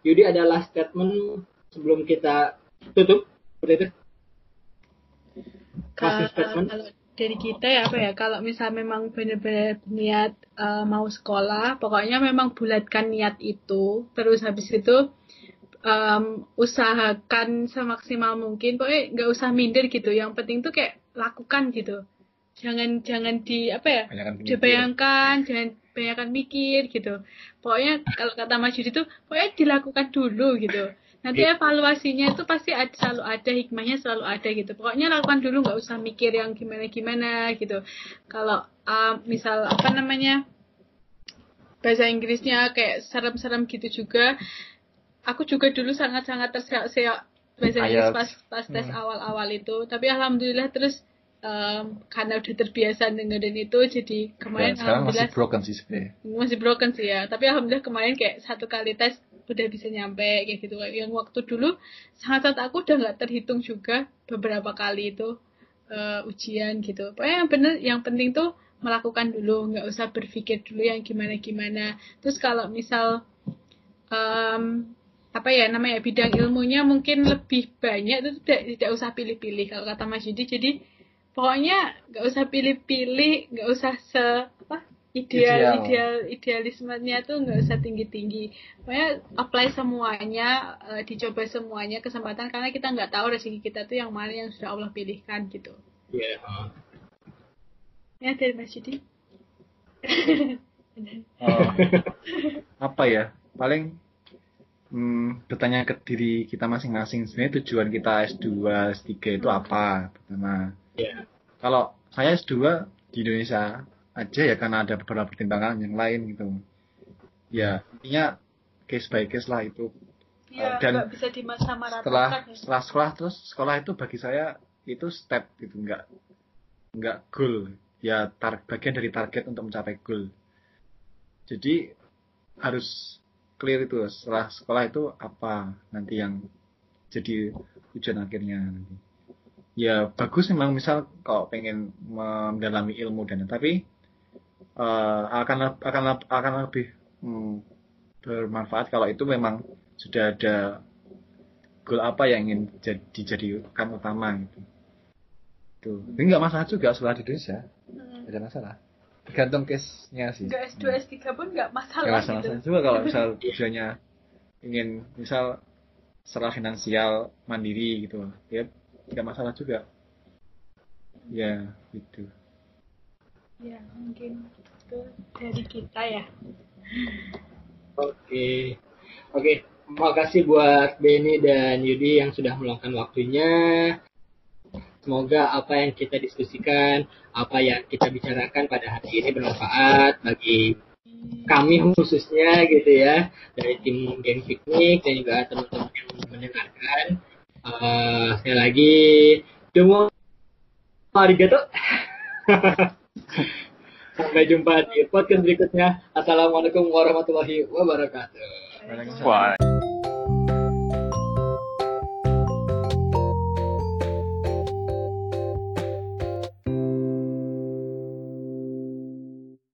[SPEAKER 1] Yudi adalah statement sebelum kita tutup. Seperti itu. Statement
[SPEAKER 3] kalau dari kita ya apa ya kalau misal memang benar-benar niat eh, mau sekolah pokoknya memang bulatkan niat itu terus habis itu em, usahakan semaksimal mungkin. Pokoknya nggak usah minder gitu. Yang penting tuh kayak lakukan gitu. Jangan jangan di apa ya dibayangkan jangan banyakkan mikir gitu. Pokoknya kalau kata Mas Yudi tuh pokoknya dilakukan dulu gitu. Nanti evaluasinya itu pasti ada, selalu ada hikmahnya selalu ada gitu. Pokoknya lakukan dulu nggak usah mikir yang gimana gimana gitu. Kalau um, misal apa namanya bahasa Inggrisnya kayak serem-serem gitu juga aku juga dulu sangat-sangat terseok-seok bahasa Inggris pas pas tes awal-awal itu. Tapi alhamdulillah terus em, karena udah terbiasa dengerin itu jadi kemarin
[SPEAKER 4] Ya, sekarang masih
[SPEAKER 3] alhamdulillah
[SPEAKER 4] broken sih sebenarnya.
[SPEAKER 3] masih broken sih ya. Tapi alhamdulillah kemarin kayak satu kali tes udah bisa nyampe kayak gitu. Yang waktu dulu sangat sangat aku udah nggak terhitung juga beberapa kali itu eh, ujian gitu. Pokoknya yang bener yang penting tuh melakukan dulu nggak usah berpikir dulu yang gimana gimana terus kalau misal em, apa ya namanya bidang ilmunya mungkin lebih banyak itu tidak tidak usah pilih-pilih kalau kata Mas Yudi jadi pokoknya nggak usah pilih-pilih nggak usah se apa ideal
[SPEAKER 4] Ideal.
[SPEAKER 3] ideal idealismenya tuh nggak usah tinggi-tinggi pokoknya apply semuanya eh, dicoba semuanya kesempatan karena kita nggak tahu rezeki kita tuh yang mana yang sudah Allah pilihkan gitu
[SPEAKER 1] ya
[SPEAKER 3] ya dari Mas Yudi
[SPEAKER 4] Oh. apa ya? Paling hmm, bertanya ke diri kita masing-masing sebenarnya tujuan kita S2, S3 itu apa? Pertama,
[SPEAKER 1] ya
[SPEAKER 4] kalau saya S2 di Indonesia aja ya karena ada beberapa pertimbangan yang lain gitu. Ya, intinya case by case lah itu.
[SPEAKER 3] ya
[SPEAKER 4] Dan
[SPEAKER 3] bisa
[SPEAKER 4] Setelah
[SPEAKER 3] ya.
[SPEAKER 4] setelah sekolah terus sekolah itu bagi saya itu step gitu, nggak nggak goal. Ya tar bagian dari target untuk mencapai goal. Jadi harus clear itu setelah sekolah itu apa nanti yang jadi tujuan akhirnya nanti. Ya bagus memang misal kalau pengen mendalami ilmu dan tapi eh, akan akan akan lebih hmm, bermanfaat kalau itu memang sudah ada goal apa yang ingin jadi dijadikan utama gitu. Tuh. Ini nggak masalah juga setelah di Indonesia,
[SPEAKER 3] Hmm.
[SPEAKER 4] tidak ada masalah. Tergantung case-nya sih.
[SPEAKER 3] nggak S2 S3 pun nggak masalah
[SPEAKER 4] Ya masalah
[SPEAKER 3] gitu
[SPEAKER 4] juga kalau misal tujuannya ingin misal secara finansial mandiri gitu, ya tidak masalah juga. Ya gitu.
[SPEAKER 3] ya mungkin itu dari kita ya
[SPEAKER 1] Oke, oke. Makasih buat Benny dan Yudi yang sudah meluangkan waktunya. Semoga apa yang kita diskusikan, apa yang kita bicarakan pada hari ini bermanfaat bagi kami khususnya gitu ya dari tim geng piknik dan juga teman-teman yang mendengarkan. Eh, sekali lagi, domo arigato. Sampai jumpa di podcast berikutnya. Assalamualaikum warahmatullahi wabarakatuh.
[SPEAKER 2] Wah.